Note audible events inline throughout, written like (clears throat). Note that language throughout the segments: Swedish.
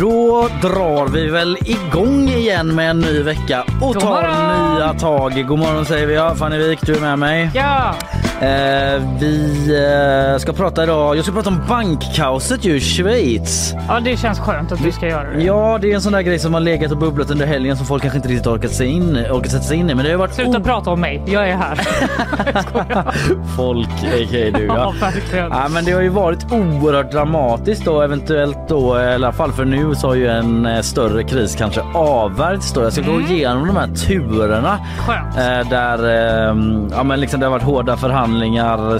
Då drar vi väl igång igen med en ny vecka och God tar morgon! nya tag. God morgon säger vi. Ja, Fanny Wik, du är med mig. Ja, Eh, vi eh, ska prata idag. Jag ska prata om bankkaoset ju i Schweiz. ja, det känns skönt att du ska göra det. Ja, det är en sån där grej som har legat och bubblat under helgen som folk kanske inte riktigt orkat, sig in, orkat sätta sig in i. Men det har varit Sluta o- prata om mig, jag är här. (laughs) folk, a.k.a. du Ja, (laughs) ja. Ja, men det har ju varit oerhört dramatiskt då eventuellt då i alla fall för nu så har ju en eh, större kris kanske avvärjts då. Jag ska gå igenom de här turerna Skönt. eh, där eh, ja, men liksom det har varit hårda förhandlingar.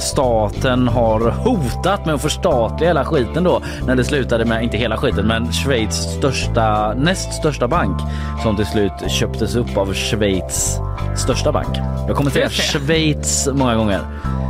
Staten har hotat med att förstatliga hela skiten då när det slutade med, inte hela skiten, men Schweiz största, näst största bank som till slut köptes upp av Schweiz största bank. Jag kommer säga. Schweiz många gånger.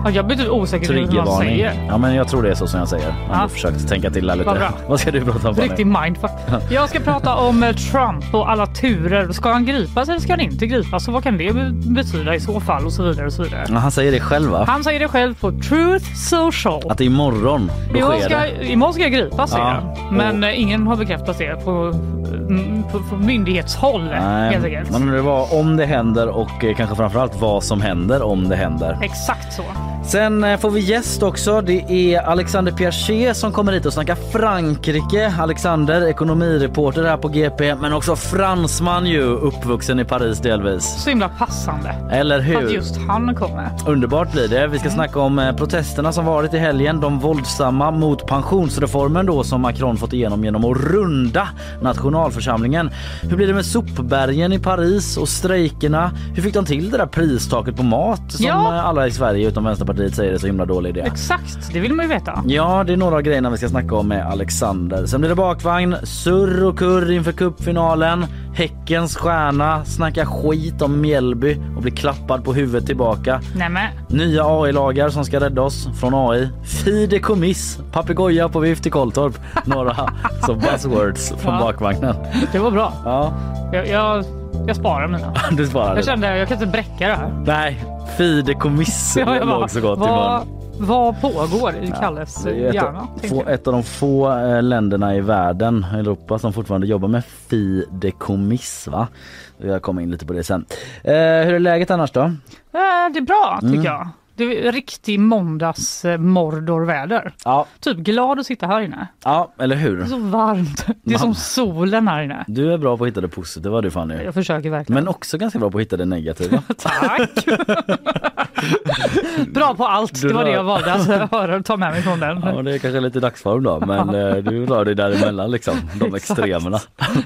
Ja, jag blir typ osäker på hur man Triggervarning. säger. Ja men jag tror det är så som jag säger. Jag har Ja. försökt tänka till där lite. Vad bra. (laughs) Vad ska du prata om? Riktig mindfuck. Jag ska prata om eh, Trump och alla turer. Ska han gripas eller ska han inte gripas? Och vad kan det be- betyda i så fall? Och så vidare och så vidare. Ja, han säger det själv va? Han säger det själv på Truth Social. Att det imorgon då Imorgon ska, det. imorgon ska jag gripas Ja. han. Men eh, ingen har bekräftat det på, mm, på, på myndighetshåll helt enkelt. man undrar vad om det händer och eh, kanske framförallt vad som händer om det händer. Exakt så. Sen eh, får vi gäst också. Det är Alexander Piaget som kommer hit och snackar Frankrike. Alexander, ekonomireporter här på GP, men också fransman ju, uppvuxen i Paris delvis. Så himla passande Eller hur? att just han kommer. Underbart blir det. Vi ska snacka om eh, protesterna som varit i helgen. De våldsamma mot pensionsreformen då som Macron fått igenom genom att runda nationalförsamlingen. Hur blir det med sopbergen i Paris och strejkerna? Hur fick de till det där pristaket på mat som Ja. eh, alla i Sverige utom Vänsterpartiet säger är så himla dålig idé? Exakt, det vill man ju veta. Ja, det är några av grejerna vi ska snacka om med Alexander. Sen blir det bakvagn, surr och kurr inför cupfinalen. Häckens stjärna snackar skit om Mjällby och blir klappad på huvudet tillbaka. Nämen, Nya AI-lagar som ska rädda oss från AI. Fideikommiss, papegoja på vift i Kolltorp. Några så buzzwords från Ja. bakvagnen. det var bra. Ja, Jag, jag, jag sparar mina. (laughs) du svarade. Jag kände jag kan inte bräcka det här. Nej, fideikommiss (laughs) Ja, jag bara, låg så gott i mun. vad, vad pågår i Kalles hjärna? ett, tänker få, ett av de få eh, länderna i världen, Europa, som fortfarande jobbar med fideikommiss. Va? Jag kommer in lite på det sen. Eh, hur är läget annars då? Eh, Det är bra tycker Mm. jag. Det är riktig måndags mordorväder. Ja, Typ glad att sitta här inne. ja eller Det är hur? så varmt. Det är som solen här inne. Du är bra på att hitta det positiva du Fanny. Jag försöker verkligen. Men också ganska bra på att hitta det negativa. (laughs) Tack! (laughs) Bra på allt. Det var det jag valde att (laughs) höra och ta med mig från den. Ja, det är kanske lite dagsform då, men eh, du rör dig däremellan liksom, de extremerna.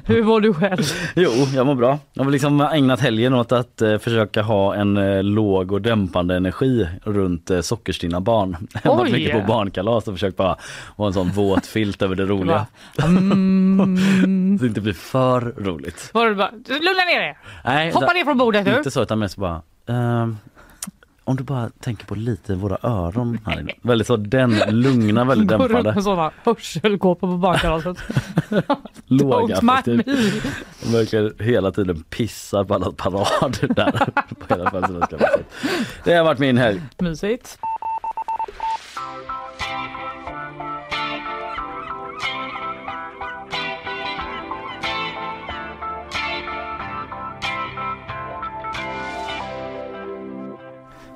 Hur mår du själv? Jo, jag mår bra. Jag har liksom ägnat helgen åt att eh, försöka ha en eh, låg och dämpande energi runt eh, sockerstinna barn. (laughs) Oj. mycket på barnkalas och försökt bara vara en sån våt filt över det (laughs) roliga. Mm, (laughs) Så det inte blir för roligt. var det bara, lugna ner er! Nej, Hoppa ner från bordet du! inte så utan mest bara ehm, om du bara tänker på lite våra öron här inne. Väldigt så den lugna, väldigt Går runt dämpande. med sådana hörselkåpor på barnkalaset. (laughs) Låga affektiv. Verkligen hela tiden pissar på alla parader där på hela. Det har varit min helg. Mysigt.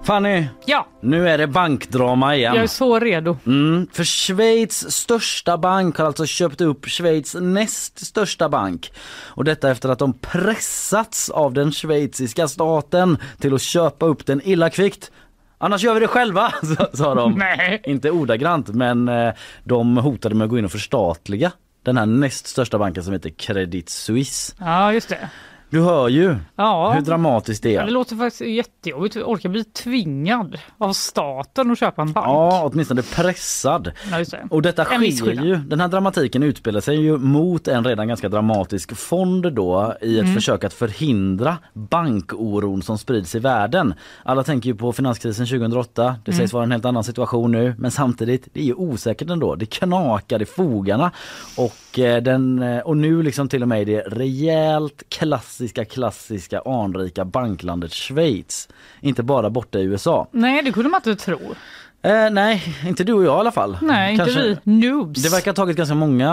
Fanny, Ja, nu är det bankdrama igen. jag är så redo. Mm, för Schweiz största bank har alltså köpt upp Schweiz näst största bank. Och detta efter att de pressats av den schweiziska staten till att köpa upp den illa kvickt. Annars gör vi det själva, (laughs) sa- sa de. Nej. Inte ordagrant, men eh, de hotade med att gå in och förstatliga den här näst största banken som heter Credit Suisse. Ja, just det. Du hör ju Ja. hur dramatiskt det Ja, det är. låter faktiskt jättejobbigt. Orkar bli tvingad av staten att köpa en bank. Ja, åtminstone pressad. Ja, det. Och detta sker ju, den här dramatiken utspelar sig ju mot en redan ganska dramatisk fond då i ett Mm. försök att förhindra bankoron som sprids i världen. Alla tänker ju på finanskrisen 2008, det Mm. sägs vara en helt annan situation nu men samtidigt, det är ju osäkert ändå. Det knakar i fogarna och, eh, den, eh, och nu liksom till och med i det rejält klassiska, klassiska anrika banklandet Schweiz. Inte bara borta i USA. Nej, det kunde man inte tro. Eh, nej, inte du och jag i alla fall. Nej, Kanske- inte vi noobs. det verkar ha tagit ganska många,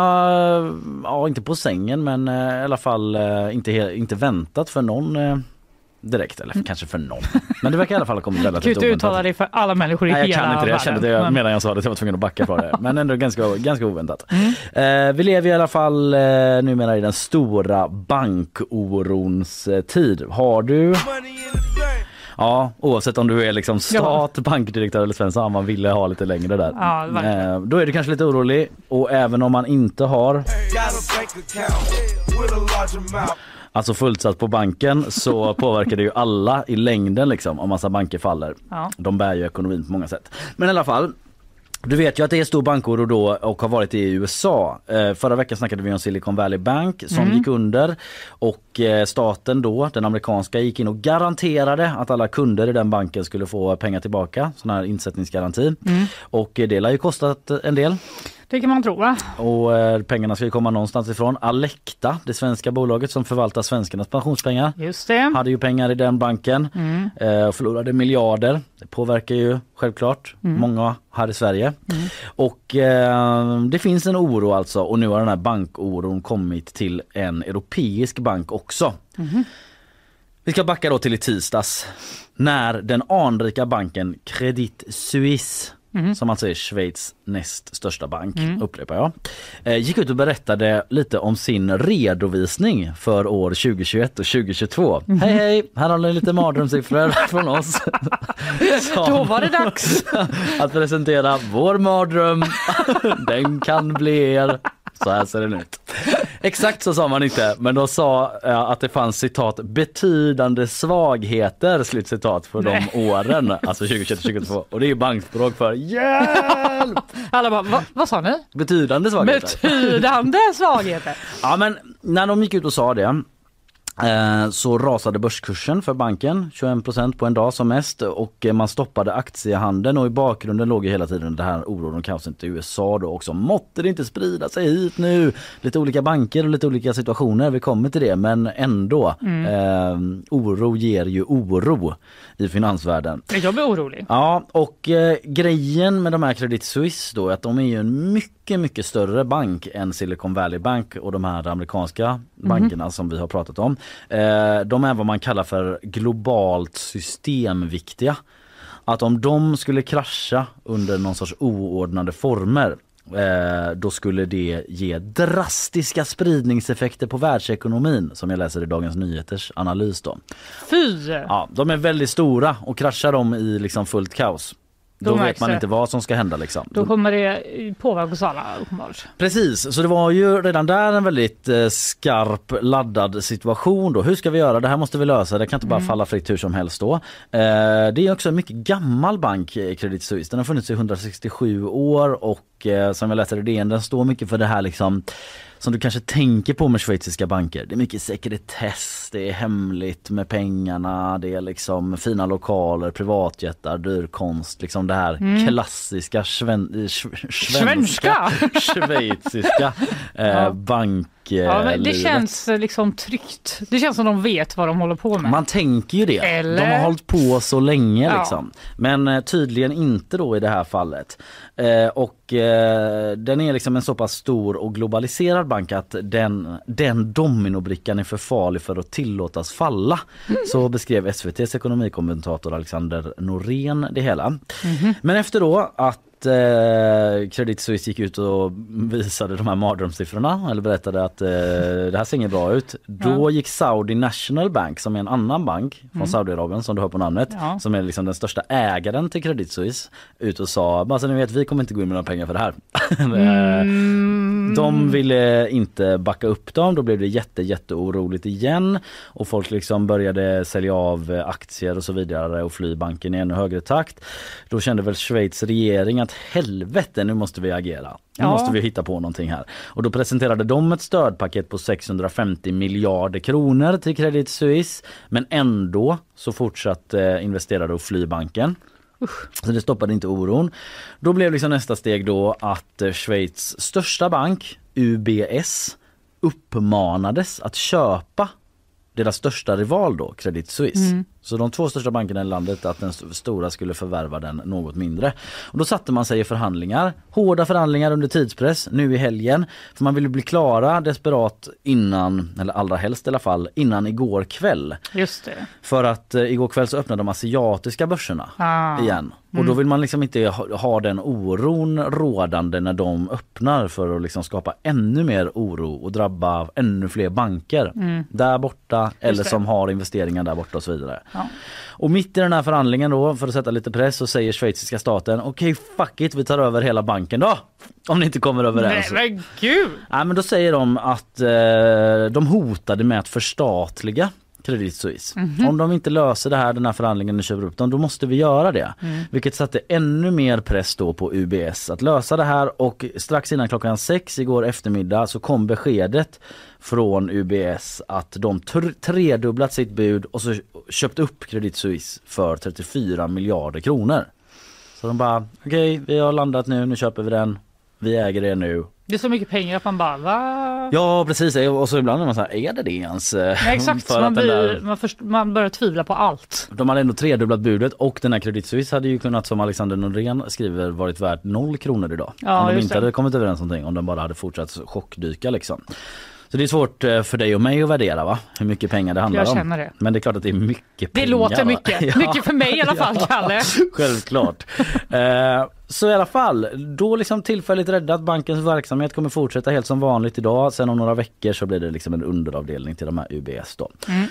ja inte på sängen men eh, i alla fall eh, inte, inte väntat för någon eh, direkt. Eller kanske för någon. Men det verkar i alla fall ha kommit Du kan ju relativt inte uttala oväntat. dig för alla människor i Nej, jag hela kan inte det. Jag kände det världen. medan jag sa det. Jag var tvungen att backa från det. (laughs) Men ändå ganska, ganska oväntat. Mm. Eh, vi lever i alla fall eh, numera i den stora bankorons eh, tid. Har du Ja, oavsett om du är liksom stat, bankdirektör eller svensson, man ville ha lite längre där. Ja, eh, då är du kanske lite orolig och även om man inte har Alltså fullsatt på banken så (laughs) påverkar det ju alla i längden liksom om massa banker faller. Ja. De bär ju ekonomin på många sätt. Men i alla fall du vet ju att det är stor bankoro då och har varit det i USA. Eh, förra veckan snackade vi om Silicon Valley Bank som gick under och eh, staten då, den amerikanska, gick in och garanterade att alla kunder i den banken skulle få pengar tillbaka, sån här insättningsgaranti. Och eh, det har ju kostat en del. Det kan man tro va? Och eh, pengarna ska ju komma någonstans ifrån. Alecta, det svenska bolaget som förvaltar svenskarnas pensionspengar, Just det. hade ju pengar i den banken eh, och förlorade miljarder. Det påverkar ju självklart många här i Sverige. Och eh, det finns en oro alltså och nu har den här bankoron kommit till en europeisk bank också. Vi ska backa då till i tisdags när den anrika banken Credit Suisse som alltså är Schweiz näst största bank, upprepar jag, eh, gick ut och berättade lite om sin redovisning för år 2021 och 2022. Hej hej, här har ni lite mardrömssiffror (laughs) från oss. Som- (laughs) Då var det dags. att presentera vår mardröm. (laughs) Den kan bli er. Så här ser den ut. Exakt så sa man inte, men de sa eh, att det fanns citat betydande svagheter slutcitat för de åren, alltså 2021-2022. Och det är ju bankspråk för hjälp! Alla bara, Va, vad sa ni? Betydande svagheter. Betydande svagheter. Ja men när de gick ut och sa det så rasade börskursen för banken 21% på en dag som mest och eh, man stoppade aktiehandeln och i bakgrunden låg ju hela tiden det här oron och kaoset i USA då också. Måtte det inte sprida sig hit nu? Lite olika banker och lite olika situationer, vi kommer till det men ändå. Eh, oro ger ju oro i finansvärlden. Jag blir orolig. Ja, och eh, grejen med de här Credit Suisse då är att de är ju en mycket, mycket större bank än Silicon Valley Bank och de här amerikanska bankerna som vi har pratat om. Eh, de är vad man kallar för globalt systemviktiga. Att om de skulle krascha under någon sorts oordnade former eh, då skulle det ge drastiska spridningseffekter på världsekonomin som jag läser i Dagens Nyheters analys då. Fy! Ja, de är väldigt stora och kraschar de i liksom fullt kaos. Då, vet man det. inte vad som ska hända liksom. Då kommer det påverka oss alla uppenbart. Precis, så det var ju redan där en väldigt eh, skarp laddad situation då. Hur ska vi göra? Det här måste vi lösa. Det kan inte bara falla fritt hur som helst då. Eh, det är också en mycket gammal bank, eh, Credit Suisse. Den har funnits i 167 år och som jag läste i DN, den står mycket för det här liksom som du kanske tänker på med schweiziska banker. Det är mycket sekretess, det är hemligt med pengarna, det är liksom fina lokaler, privatjetar, dyr konst, liksom det här klassiska sven, eh, sch- svenska, (laughs) schweiziska (laughs) eh, Ja. bank Ja, men det livet. känns eh, liksom tryggt. Det känns som de vet vad de håller på med. Man tänker ju det. Eller? De har hållit på så länge Ja. liksom. Men eh, tydligen inte då i det här fallet. Eh, och eh, den är liksom en så pass stor och globaliserad bank att den, den dominobrickan är för farlig för att tillåtas falla. Så beskrev SVTs ekonomikommentator Alexander Norén det hela. Men efter då att att eh, Credit Suisse gick ut och visade de här mardrömssiffrorna eller berättade att eh, det här ser inget bra ut. Då gick Saudi National Bank som är en annan bank från Saudiarabien som du hör på namnet Ja. som är liksom den största ägaren till Credit Suisse ut och sa bara så ni vet vi kommer inte gå in med några pengar för det här. (laughs) Eh, De ville inte backa upp dem, då blev det jätte jätteoroligt igen och folk liksom började sälja av aktier och så vidare och fly banken i ännu högre takt. Då kände väl Schweiz regering att helvete nu måste vi agera. Nu Ja. måste vi hitta på någonting här. Och då presenterade de ett stödpaket på 650 miljarder kronor till Credit Suisse. Men ändå så fortsatte eh, investerare att fly banken. Så det stoppade inte oron. Då blev liksom nästa steg då att eh, Schweiz största bank, UBS, uppmanades att köpa deras största rival då, Credit Suisse. Så de två största bankerna i landet att den st- stora skulle förvärva den något mindre. Och då satte man sig i förhandlingar, hårda förhandlingar under tidspress nu i helgen. För man ville bli klara desperat innan, eller allra helst i alla fall, innan igår kväll. Just det. För att eh, igår kväll så öppnade de asiatiska börserna Ah. igen. Och då vill man liksom inte ha, ha den oron rådande när de öppnar för att liksom skapa ännu mer oro och drabba ännu fler banker där borta eller det. som har investeringar där borta och så vidare. Ja. Och mitt i den här förhandlingen då för att sätta lite press så säger schweiziska staten okej fuck it vi tar över hela banken då. Om ni inte kommer Nej överens. men gud! Nej men då säger de att eh, de hotade med att förstatliga Credit Suisse. Om de inte löser det här, den här förhandlingen och köper upp dem, då måste vi göra det. Vilket satte ännu mer press då på UBS att lösa det här och strax innan klockan sex igår eftermiddag så kom beskedet från UBS att de tr- tredubblat sitt bud och så köpt upp Credit Suisse för 34 miljarder kronor. Så de bara, okej vi har landat nu, nu köper vi den, vi äger det nu Det är så mycket pengar att man bara va? Ja precis och så ibland är man så här, är det det ens? Nej, exakt, För man, blir, där, man, först, man börjar tvivla på allt. de hade ändå tredubblat budet och den här Credit Suisse hade ju kunnat som Alexander Norén skriver varit värt noll kronor idag. Ja, om de inte det. hade kommit överens någonting, om den bara hade fortsatt chockdyka liksom. Så det är svårt eh, för dig och mig att värdera va? Hur mycket pengar det handlar Jag om. känner det. Men det är klart att det är mycket Det pengar. låter va? mycket. (laughs) Ja. Mycket för mig i alla fall, Kalle. (laughs) Självklart. Eh, så i alla fall, då liksom tillfälligt räddat. Bankens verksamhet kommer fortsätta helt som vanligt idag. Sen om några veckor så blir det liksom en underavdelning till de här UBS då.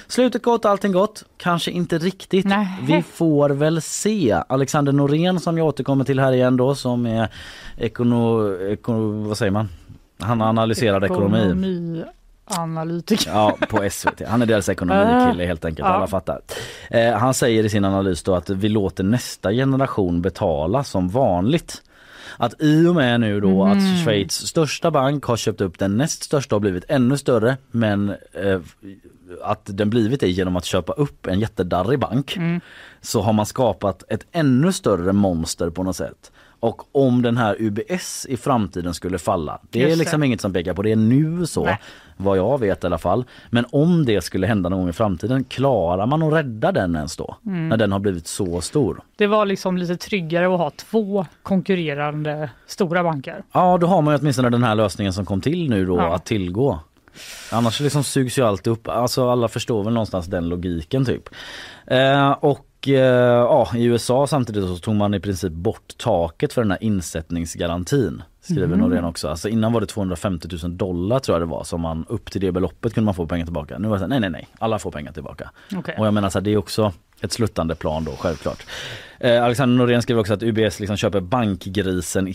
Slutet gott, allting gott. Kanske inte riktigt. Nej. Vi får väl se. Alexander Norén som jag återkommer till här igen då som är ekono... ekono vad säger man? Han analyserar ekonomi. Ekonomianalytiker. Ja, på SVT. Han är deras ekonomikille helt enkelt, Ja. alla fattar. Eh, han säger i sin analys då att vi låter nästa generation betala som vanligt. Att i och med nu då att Schweiz största bank har köpt upp den näst största och blivit ännu större men eh, att den blivit det genom att köpa upp en jättedarrig bank så har man skapat ett ännu större monster på något sätt. Och om den här UBS i framtiden skulle falla, det är det. liksom inget som pekar på det nu så, Nej. vad jag vet i alla fall. Men om det skulle hända någon gång i framtiden, klarar man att rädda den ens då? Mm. När den har blivit så stor? Det var liksom lite tryggare att ha två konkurrerande stora banker. Ja, då har man ju åtminstone den här lösningen som kom till nu då Ja. att tillgå. Annars liksom sugs ju allt upp. Alltså alla förstår väl någonstans den logiken typ. Eh, och ja, i USA samtidigt så tog man i princip bort taket för den här insättningsgarantin. Skriver Norén också. Alltså innan var det 250 000 dollar tror jag det var som man upp till det beloppet kunde man få pengar tillbaka. Nu var det så här, nej nej nej, alla får pengar tillbaka. Okej. Och jag menar så här, det är också ett sluttande plan då självklart. Eh, Alexander Norén skriver också att UBS liksom köper bankgrisen i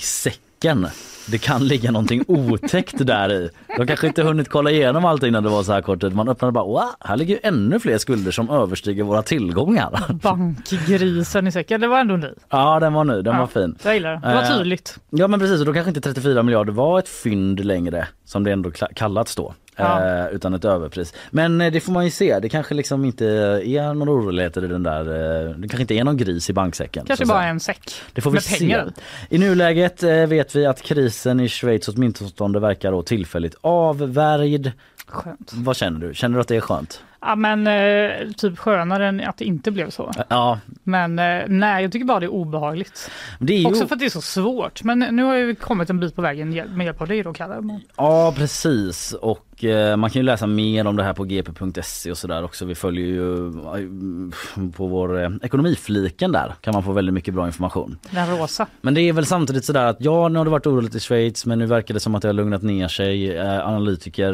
säcken. Det kan ligga någonting otäckt där i. De kanske inte hunnit kolla igenom allting när det var så här kort tid. Man öppnade bara, wow, här ligger ju ännu fler skulder som överstiger våra tillgångar. Bankgrisen i säcken, det var ändå ny. Ja den var ny, den Ja, var fin. Jag gillar det. Det var Eh, tydligt. Ja men precis och då kanske inte 34 miljarder var ett fynd längre som det ändå kallats då. Ja. Eh, utan ett överpris. Men eh, det får man ju se. Det kanske liksom inte är några oroligheter i den där. Eh, det kanske inte är någon gris i banksäcken. Kanske bara en säck Det får vi med pengar se. I nuläget vet vi att krisen i Schweiz åtminstone verkar då tillfälligt avvärjd. Skönt. Vad känner du? Känner du att det är skönt? Ja men eh, typ skönare än att det inte blev så. Ja, Men eh, nej, jag tycker bara det är obehagligt. det är ju... Också för att det är så svårt. Men nu har ju kommit en bit på vägen med hjälp av dig då Kalle. Ja precis och eh, man kan ju läsa mer om det här på gp.se och sådär också. Vi följer ju eh, på vår eh, ekonomifliken där kan man få väldigt mycket bra information. Den rosa. Men det är väl samtidigt sådär att ja nu har det varit oroligt i Schweiz men nu verkar det som att det har lugnat ner sig. Eh, analytiker,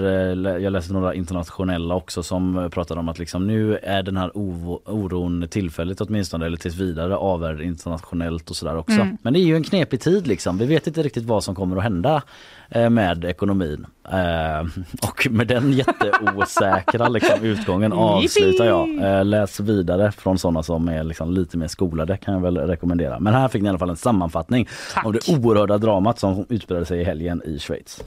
jag läste några internationella också som pratade om att liksom nu är den här oro- oron tillfälligt åtminstone eller tills vidare avvärjd internationellt och sådär också. Mm. Men det är ju en knepig tid liksom. Vi vet inte riktigt vad som kommer att hända med ekonomin. Eh, och med den jätteosäkra liksom, utgången avslutar jag. Eh, läs vidare från sådana som är liksom lite mer skolade kan jag väl rekommendera. Men här fick ni i alla fall en sammanfattning Tack. av det oerhörda dramat som utspelade sig i helgen i Schweiz.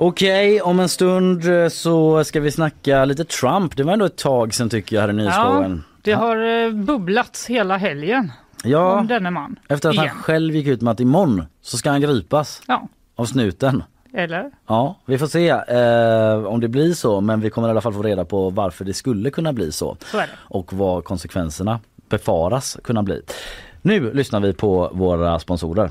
Okej, om en stund eh, så ska vi snacka lite Trump. Det var ändå ett tag sedan tycker jag här i nyhetsshowen. Det har eh, bubblats hela helgen Ja, om denne man. efter att Igen. han själv gick ut med att imorgon så ska han gripas Ja, av snuten. eller? Ja, vi får se eh, om det blir så men vi kommer i alla fall få reda på varför det skulle kunna bli så Så och vad konsekvenserna befaras kunna bli. Nu lyssnar vi på våra sponsorer.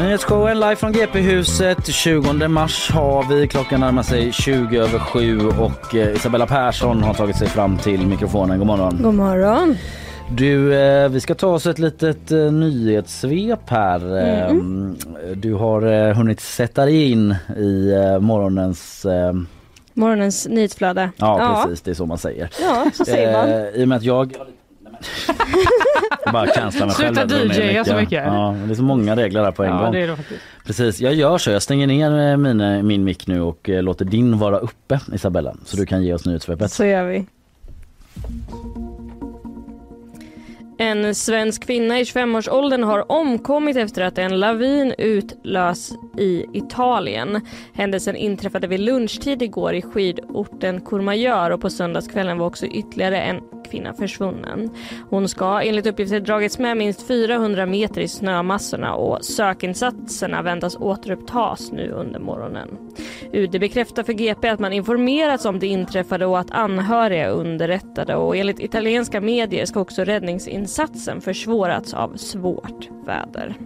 Nyhetsshowen live från GP-huset. 20 mars har vi. Klockan närmar sig 20 över 7 och eh, Isabella Persson har tagit sig fram till mikrofonen. God morgon. God morgon. Du, eh, vi ska ta oss ett litet eh, nyhetssvep här. Eh, Du har eh, hunnit sätta dig in i morgonens... Eh, Morgonens nyhetsflöde. ja, precis, det är så man säger. Ja, så säger man. I och med att jag... (laughs) Jag bara cancelar mig själv. Sluta DJa så mycket. Ja, det är så många regler här på en Ja, gång. det är det faktiskt. Precis, jag gör så. Jag stänger ner eh, mina, min mick nu och eh, låter din vara uppe Isabella. Så du kan ge oss nyhetssvepet. Så gör vi. En svensk kvinna i 25-årsåldern har omkommit efter att en lavin utlös i Italien. Händelsen inträffade vid lunchtid igår i skidorten Courmayeur och på söndagskvällen var också ytterligare en kvinna försvunnen. Hon ska enligt uppgifter dragits med minst 400 meter i snömassorna och sökinsatserna väntas återupptas nu under morgonen. UD bekräftar för GP att man informerats om det inträffade och att anhöriga är underrättade och enligt italienska medier ska också räddningsinsatsen försvårats av svårt väder.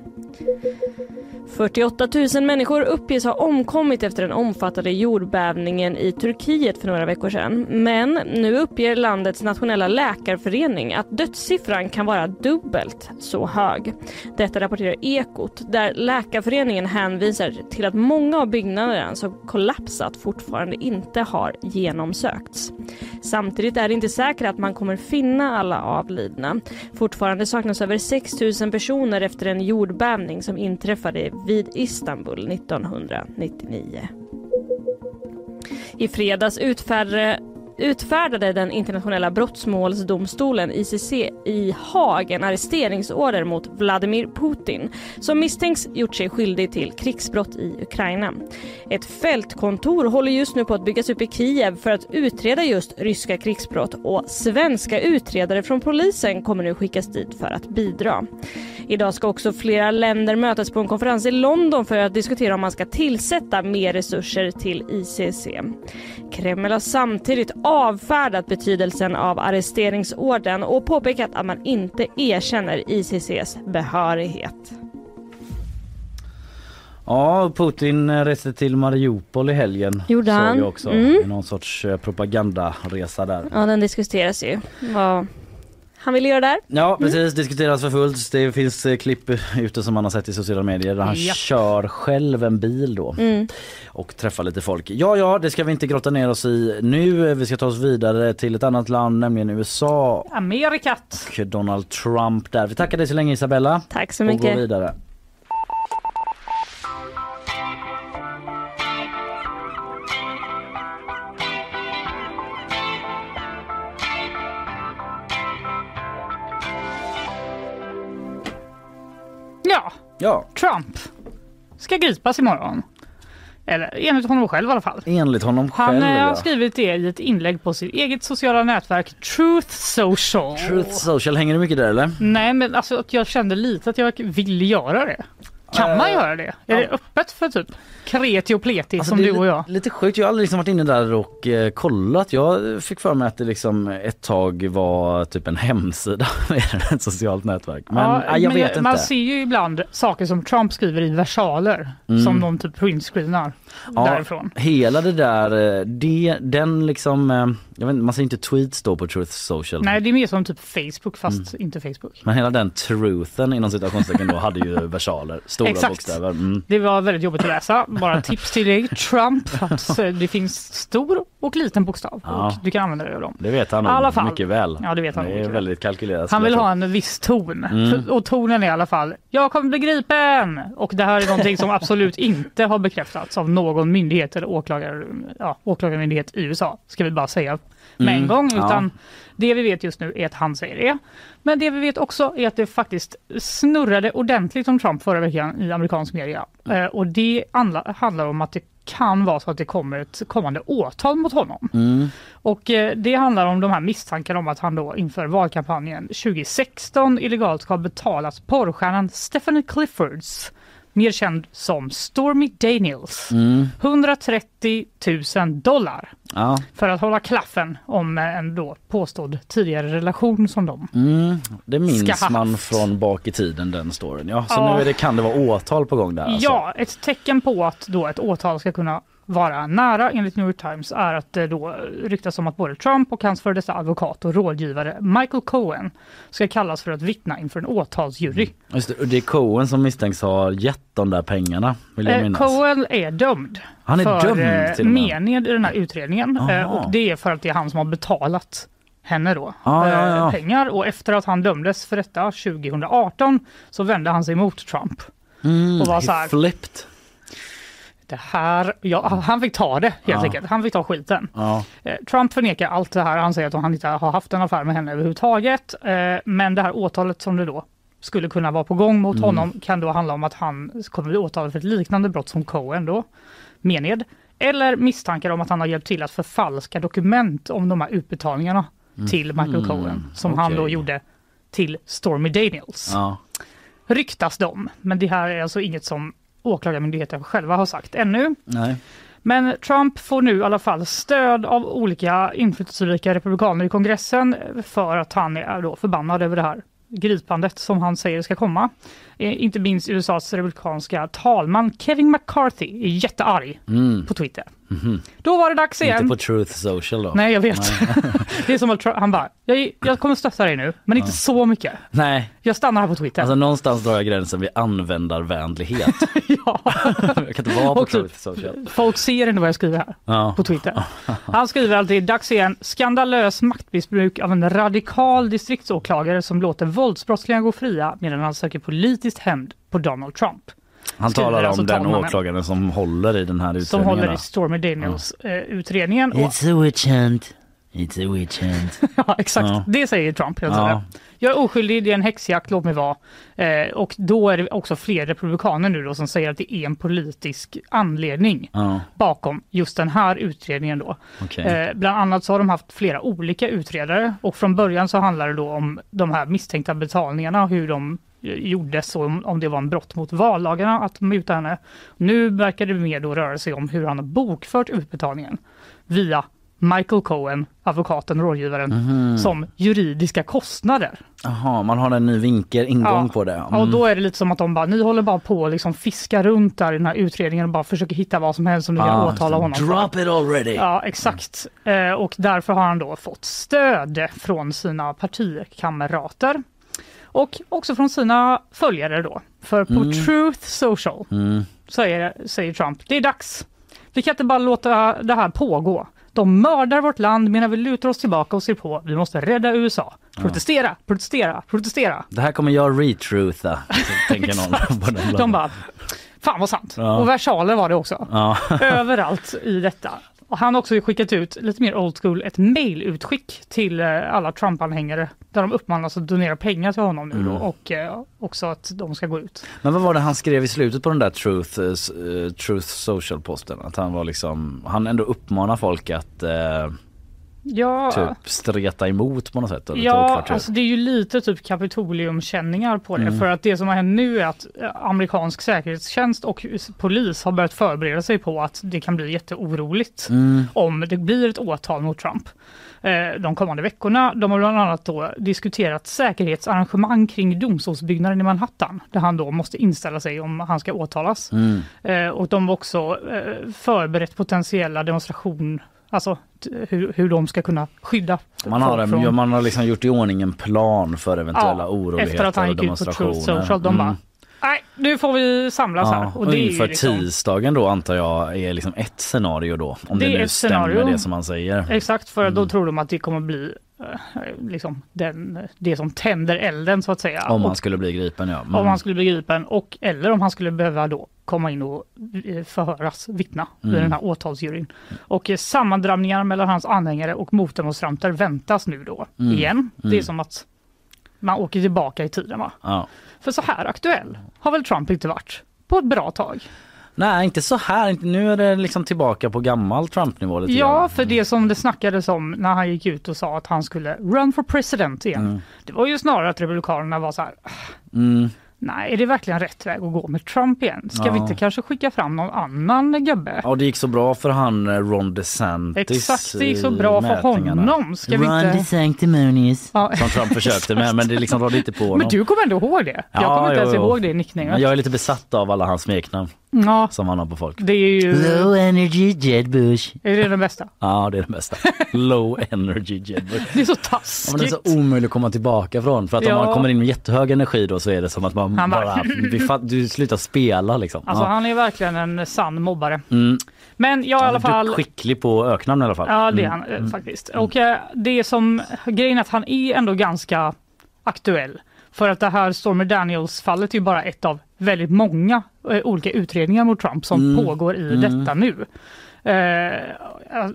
48 000 människor uppges ha omkommit efter den omfattande jordbävningen i Turkiet för några veckor sedan. Men nu uppger landets nationella läkarförening att dödssiffran kan vara dubbelt så hög. Detta rapporterar Ekot där läkarföreningen hänvisar till att många av byggnaderna som kollapsat fortfarande inte har genomsökts. Samtidigt är det inte säkert att man kommer finna alla avlidna. Fortfarande saknas över 6 000 personer efter en jordbävning som inträffade vid Istanbul 1999. I fredags utfärdade utfärdade den internationella brottmålsdomstolen ICC i Haag en arresteringsorder mot Vladimir Putin som misstänks gjort sig skyldig till krigsbrott i Ukraina. Ett fältkontor håller just nu på att byggas upp i Kiev för att utreda just ryska krigsbrott och svenska utredare från polisen kommer nu skickas dit för att bidra. Idag ska också flera länder mötas på en konferens i London för att diskutera om man ska tillsätta mer resurser till ICC. Kreml har samtidigt avfärdat betydelsen av arresteringsorden och påpekat att man inte erkänner ICCs behörighet. Ja, Putin reste till Mariupol i helgen. Gjorde såg han? jag också. Mm. Någon sorts eh, propagandaresa där. Ja, den diskuteras ju. Vad han ville göra där. Ja precis, diskuteras för fullt. Det finns eh, klipp ute som man har sett i sociala medier där han Japp. kör själv en bil då Mm. och träffar lite folk. Ja, ja, det ska vi inte grotta ner oss i nu. Vi ska ta oss vidare till ett annat land, nämligen USA Amerikat. och Donald Trump där. Vi tackar dig så länge Isabella Tack så och går mycket. vidare. Ja, Trump ska gripas imorgon. Eller enligt honom själv i alla fall. enligt honom Han själv. eh, har ja. skrivit det i ett inlägg på sitt eget sociala nätverk Truth Social. Truth Social, hänger du mycket där eller? Nej men alltså att jag kände lite att jag vill göra det. Kan man Eh, göra det? Är det öppet för typ kreti och pleti Alltså, som du och jag? Lite sjukt, jag har aldrig liksom varit inne där och eh, kollat. Jag fick för mig att det liksom ett tag var typ en hemsida (laughs) mer ett socialt nätverk. Men Ja, ja, jag men vet Man inte. ser ju ibland saker som Trump skriver i versaler Mm. som de typ printscreenar Ja, därifrån. Hela det där, eh, det, den liksom, jag vet, man ser inte tweets då på Truth Social. Nej det är mer som typ Facebook fast Mm. inte Facebook. Men hela den truthen inom citationstecken då hade ju (laughs) versaler, stora Exakt. bokstäver. Mm. Det var väldigt jobbigt att läsa. Bara tips till dig Trump att eh, det finns stor och liten bokstav Ja. och du kan använda dig av dem. Det vet han alla fall. mycket väl. Ja det vet han det är väldigt kalkylerat. Han vill ha en viss ton Mm. Och tonen är i alla fall jag kommer bli gripen och det här är någonting som absolut inte har bekräftats av någon myndighet eller åklagare, ja, åklagarmyndighet i USA ska vi bara säga med en Mm. gång Ja. utan det vi vet just nu är att han säger det. Men det vi vet också är att det faktiskt snurrade ordentligt om Trump förra veckan i amerikansk media Eh, och det andla- handlar om att det kan vara så att det kommer ett kommande åtal mot honom. Mm. Och eh, det handlar om de här misstankarna om att han då inför valkampanjen 2016 illegalt ska ha betalat porrstjärnan Stephanie Cliffords, mer känd som Stormy Daniels, Mm. 130 000 dollar Ja. för att hålla klaffen om en då påstådd tidigare relation som de. Mm. Det minns Ska man haft. från bak i tiden den storyn. Ja, så Ja. nu det, kan det vara åtal på gång där alltså. Ja, ett tecken på att då ett åtal ska kunna vara nära enligt New York Times är att det då ryktas om att både Trump och hans före detta advokat och rådgivare Michael Cohen ska kallas för att vittna inför en åtalsjury. Just det, och det är Cohen som misstänks ha gett de där pengarna vill jag Eh, minnas. Cohen är dömd Han är för dömd eh, till med. mened i den här utredningen eh, Aha. och det är för att det är han som har betalat henne då Ah, ja, ja. eh, pengar och efter att han dömdes för detta 2018 så vände han sig mot Trump. Mm, och var så här- Flipped. Det här, ja, han fick ta det helt Ja. enkelt. Han fick ta skiten. Ja. Eh, Trump förnekar allt det här. Han säger att han inte har haft en affär med henne överhuvudtaget. Eh, Men det här åtalet som det då skulle kunna vara på gång mot Mm. honom kan då handla om att han kommer bli åtalad för ett liknande brott som Cohen då, mened. Eller misstankar om att han har hjälpt till att förfalska dokument om de här utbetalningarna till Michael Cohen som han då gjorde till Stormy Daniels. Ja. Ryktas de, men det här är alltså inget som åklagarmyndigheten själva har sagt ännu. Nej. Men Trump får nu i alla fall stöd av olika inflytelserika republikaner i kongressen för att han är då förbannad över det här gripandet som han säger ska komma. Eh, Inte minst USAs republikanska talman Kevin McCarthy är jättearg Mm. på Twitter. Då var det dags Inte igen. på Truth Social då? Nej jag vet. (laughs) det är som att han bara, jag, jag kommer stötta dig nu men inte så mycket. Nej. Jag stannar här på Twitter. Alltså någonstans drar jag gränsen vid användarvänlighet. (laughs) ja. jag kan inte vara på Och typ- Truth Social. Folk ser ändå vad jag skriver här. Ja. på Twitter. (laughs) Han skriver alltid dags igen. Skandalös maktmissbruk av en radikal distriktsåklagare som låter våldsbrottslingar gå fria medan han söker politiskt hämnd på Donald Trump. Han skriver talar om alltså den åklagaren som håller i den här Som utredningen. håller va? i Stormy Daniels eh, utredningen. It's a witch hunt. It's a witch hunt. (laughs) ja, exakt, Ja. det säger Trump. hela Ja. Jag är oskyldig, det är en häxjakt, låt mig vara. Eh, och då är det också fler republikaner nu då som säger att det är en politisk anledning Ja, bakom just den här utredningen då. okej. Eh, bland annat så har de haft flera olika utredare och från början så handlar det då om de här misstänkta betalningarna, hur de gjordes och om, det var en brott mot vallagarna att muta henne. Nu verkar det mer då röra sig om hur han har bokfört utbetalningen via Michael Cohen, advokaten och rådgivaren, Mhm. som juridiska kostnader. Jaha, man har en ny vinkel, ingång Ja. på det. Ja, Och då är det lite som att de bara, ni håller bara på att liksom fiska runt där i den här utredningen och bara försöker hitta vad som helst som ni kan Ah, åtala honom för. Drop it already! Ja, exakt. Eh, och därför har han då fått stöd från sina partikamrater och också från sina följare då. För på Truth Social Mm. säger, säger Trump, det är dags. Vi kan inte bara låta det här pågå. De mördar vårt land medan vi lutar oss tillbaka och ser på. Vi måste rädda USA. Protestera, protestera, protestera. Det här kommer jag retrutha, (laughs) tänker någon. De bara, fan vad sant. Ja. Och versaler var det också. Ja. (laughs) överallt i detta. Och han har också skickat ut, lite mer old school, ett mailutskick till eh, alla Trump-anhängare där de uppmanas att donera pengar till honom nu då Mm. och eh, också att de ska gå ut. Men vad var det han skrev i slutet på den där Truth, eh, Truth Social posten? Att han var liksom, han ändå uppmanar folk att eh, Ja, typ streta emot på något sätt. Eller ja alltså det är ju lite typ kapitoliumkänningar på det Mm. för att det som har hänt nu är att eh, amerikansk säkerhetstjänst och polis har börjat förbereda sig på att det kan bli jätteoroligt Mm. om det blir ett åtal mot Trump eh, de kommande veckorna. De har bland annat då diskuterat säkerhetsarrangemang kring domstolsbyggnaden i Manhattan där han då måste inställa sig om han ska åtalas. Mm. Eh, och de har också eh, förberett potentiella demonstration Alltså hur, hur de ska kunna skydda Man har, från- man har liksom gjort i ordning en plan för eventuella Ja, oroligheter efter att han och gick ut på demonstrationer. Truth Social. De bara, Mm. nej nu får vi samlas Ja, här. och, det inför liksom- tisdagen då antar jag är liksom ett scenario då. Om Det det, är nu stämmer scenario. det som han säger. Exakt, för Mm. då tror de att det kommer bli liksom den, det som tänder elden så att säga. Om han skulle bli gripen ja. Mm. om han skulle bli gripen och eller om han skulle behöva då komma in och eh, förhöras, vittna Mm. i den här åtalsjuryn. Och eh, sammandrabbningar mellan hans anhängare och motdemonstranter väntas nu då Mm. igen. Det är Mm. som att man åker tillbaka i tiden va? Ja. För så här aktuell har väl Trump inte varit på ett bra tag. Nej inte så här, inte, nu är det liksom tillbaka på gammal Trump-nivå lite Ja, grann. för det som det snackades om när han gick ut och sa att han skulle run for president igen. Mm. Det var ju snarare att republikanerna var så här, Mm. nej är det verkligen rätt väg att gå med Trump igen? Ska vi Ja. inte kanske skicka fram någon annan gubbe? Ja det gick så bra för han eh, Ron DeSantis Exakt, det gick så i bra för honom. Ska vi Ron inte... DeSanctimonious. Ja. Som Trump försökte med men det liksom var lite på (laughs) honom. Men du kommer ändå ihåg det? Jag Ja, kommer inte ens jo, ihåg det. Men jag är lite besatt av alla hans smeknamn Ja, som han har på folk. det är ju... Low energy Jed Bush. Är det den bästa? Ja det är det bästa. Low (laughs) energy Jed Bush. Det är så Ja, men det är taskigt. så omöjligt att komma tillbaka från för att Ja. om man kommer in med jättehög energi då så är det som att man Han bara- bara, du slutar spela liksom. Alltså ja. han är verkligen en sann mobbare. mm. Men jag i alla fall... skicklig på öknamn i alla fall. Ja, det är Mm. han eh, faktiskt. Och eh, det som, grejen är att han är ändå ganska aktuell. För att det här Stormy Daniels-fallet är ju bara ett av väldigt många eh, olika utredningar mot Trump som Mm. pågår i Mm. detta nu. Eh,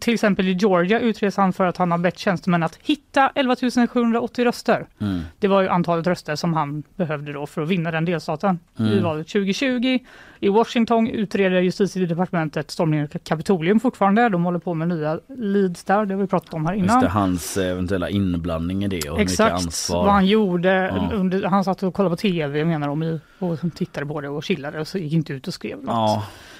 till exempel i Georgia utreds han för att han har bett tjänstemän att hitta 11 780 röster. Mm. Det var ju antalet röster som han behövde då för att vinna den delstaten i Mm. valet 2020. I Washington utreder justitiedepartementet stormningen av Kapitolium fortfarande. De håller på med nya leads där, det har vi pratat om här Just innan. det, hans eventuella inblandning i det och Exakt ansvar. vad han gjorde. Ja. Under, han satt och kollade på tv menar de i, och tittade på det och chillade och så gick inte ut och skrev något. Ja, just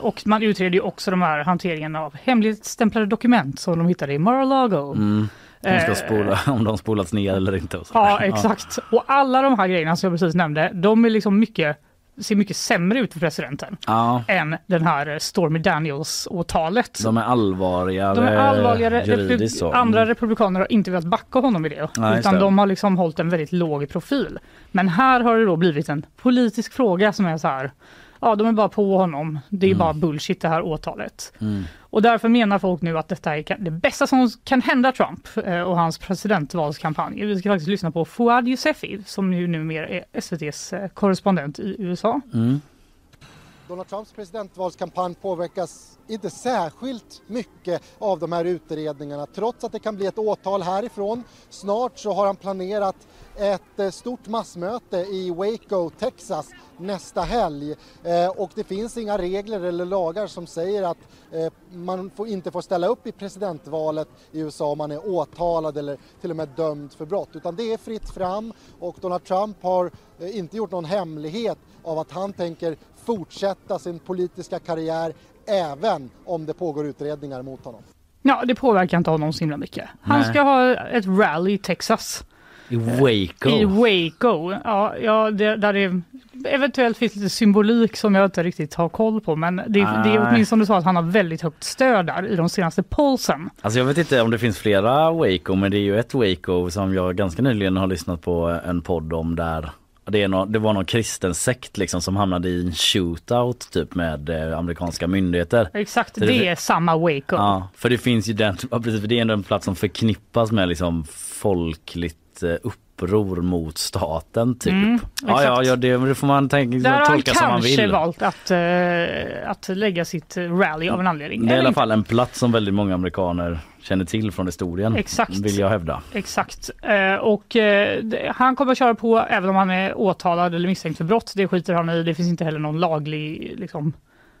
och man utreder ju också de här hanteringen av hemligstämplade dokument som de hittade i Mar-a-Lago. Mm. De ska Eh, spola, (laughs) om de spolats ner eller inte. Och så. Ja, exakt. Och alla de här grejerna som jag precis nämnde, de är liksom mycket, ser mycket sämre ut för presidenten Ja, än den här Stormy Daniels-åtalet. de är allvarligare, De är allvarligare. juridiskt. så. Repub- andra Mm. republikaner har inte velat backa honom i det. Nej, utan det. de har liksom hållit en väldigt låg profil. Men här har det då blivit en politisk fråga som är så här. Ja, de är bara på honom. Det är Mm. bara bullshit det här åtalet. Mm. Och därför menar folk nu att detta är det bästa som kan hända Trump eh, och hans presidentvalskampanj. Vi ska faktiskt lyssna på Fouad Yousefi som ju numera är SVTs eh, korrespondent i USA. Mm. Donald Trumps presidentvalskampanj påverkas inte särskilt mycket av de här utredningarna trots att det kan bli ett åtal härifrån. Snart så har han planerat ett eh, stort massmöte i Waco, Texas nästa helg Eh, och det finns inga regler eller lagar som säger att eh, man får, inte får ställa upp i presidentvalet i USA om man är åtalad eller till och med dömd för brott utan det är fritt fram och Donald Trump har inte gjort någon hemlighet av att han tänker fortsätta sin politiska karriär även om det pågår utredningar mot honom. Ja, det påverkar inte honom så himla mycket. Han Nej. ska ha ett rally i Texas. I Waco. I Waco. Ja, ja det, där det eventuellt finns lite symbolik som jag inte riktigt har koll på. Men det, det är Nej. åtminstone så att han har väldigt högt stöd där i de senaste polsen. Alltså jag vet inte om det finns flera Waco men det är ju ett Waco som jag ganska nyligen har lyssnat på en podd om där det, är nå det var någon kristen sekt liksom som hamnade i en shootout typ med eh, amerikanska myndigheter. Exakt, det, det- är samma Waco. Ja, för det finns ju den, (laughs) precis, det är ändå en plats som förknippas med liksom folkligt eh, uppror mot staten typ. Mm, ja, ja, ja, det, det får man tänka, Där har han tolka som man kanske vill. valt att, eh, att lägga sitt rally av en anledning. Det är i alla fall en plats som väldigt många amerikaner känner till från historien. Exakt. Vill jag hävda. Exakt. Eh, och eh, han kommer att köra på även om han är åtalad eller misstänkt för brott. Det skiter han i. Det finns inte heller någon laglig liksom,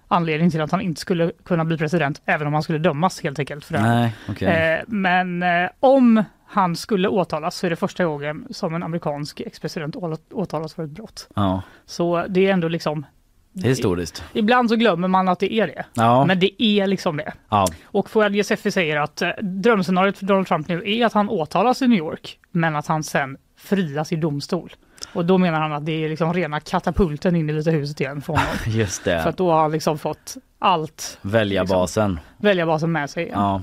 anledning till att han inte skulle kunna bli president även om han skulle dömas helt enkelt för det. Nej, okej. Eh, men eh, om han skulle åtalas så är det första gången som en amerikansk ex-president åtalas för ett brott. Ja, Så det är ändå liksom historiskt. Ibland så glömmer man att det är det. Ja, Men det är liksom det. ja. Och Fouad Ghezzefi säger att eh, drömscenariot för Donald Trump nu är att han åtalas i New York men att han sen frias i domstol. Och då menar han att det är liksom rena katapulten in i Vita huset igen för honom. (laughs) just För det. att då har han liksom fått allt Väljarbasen. väljarbasen med sig igen. Ja.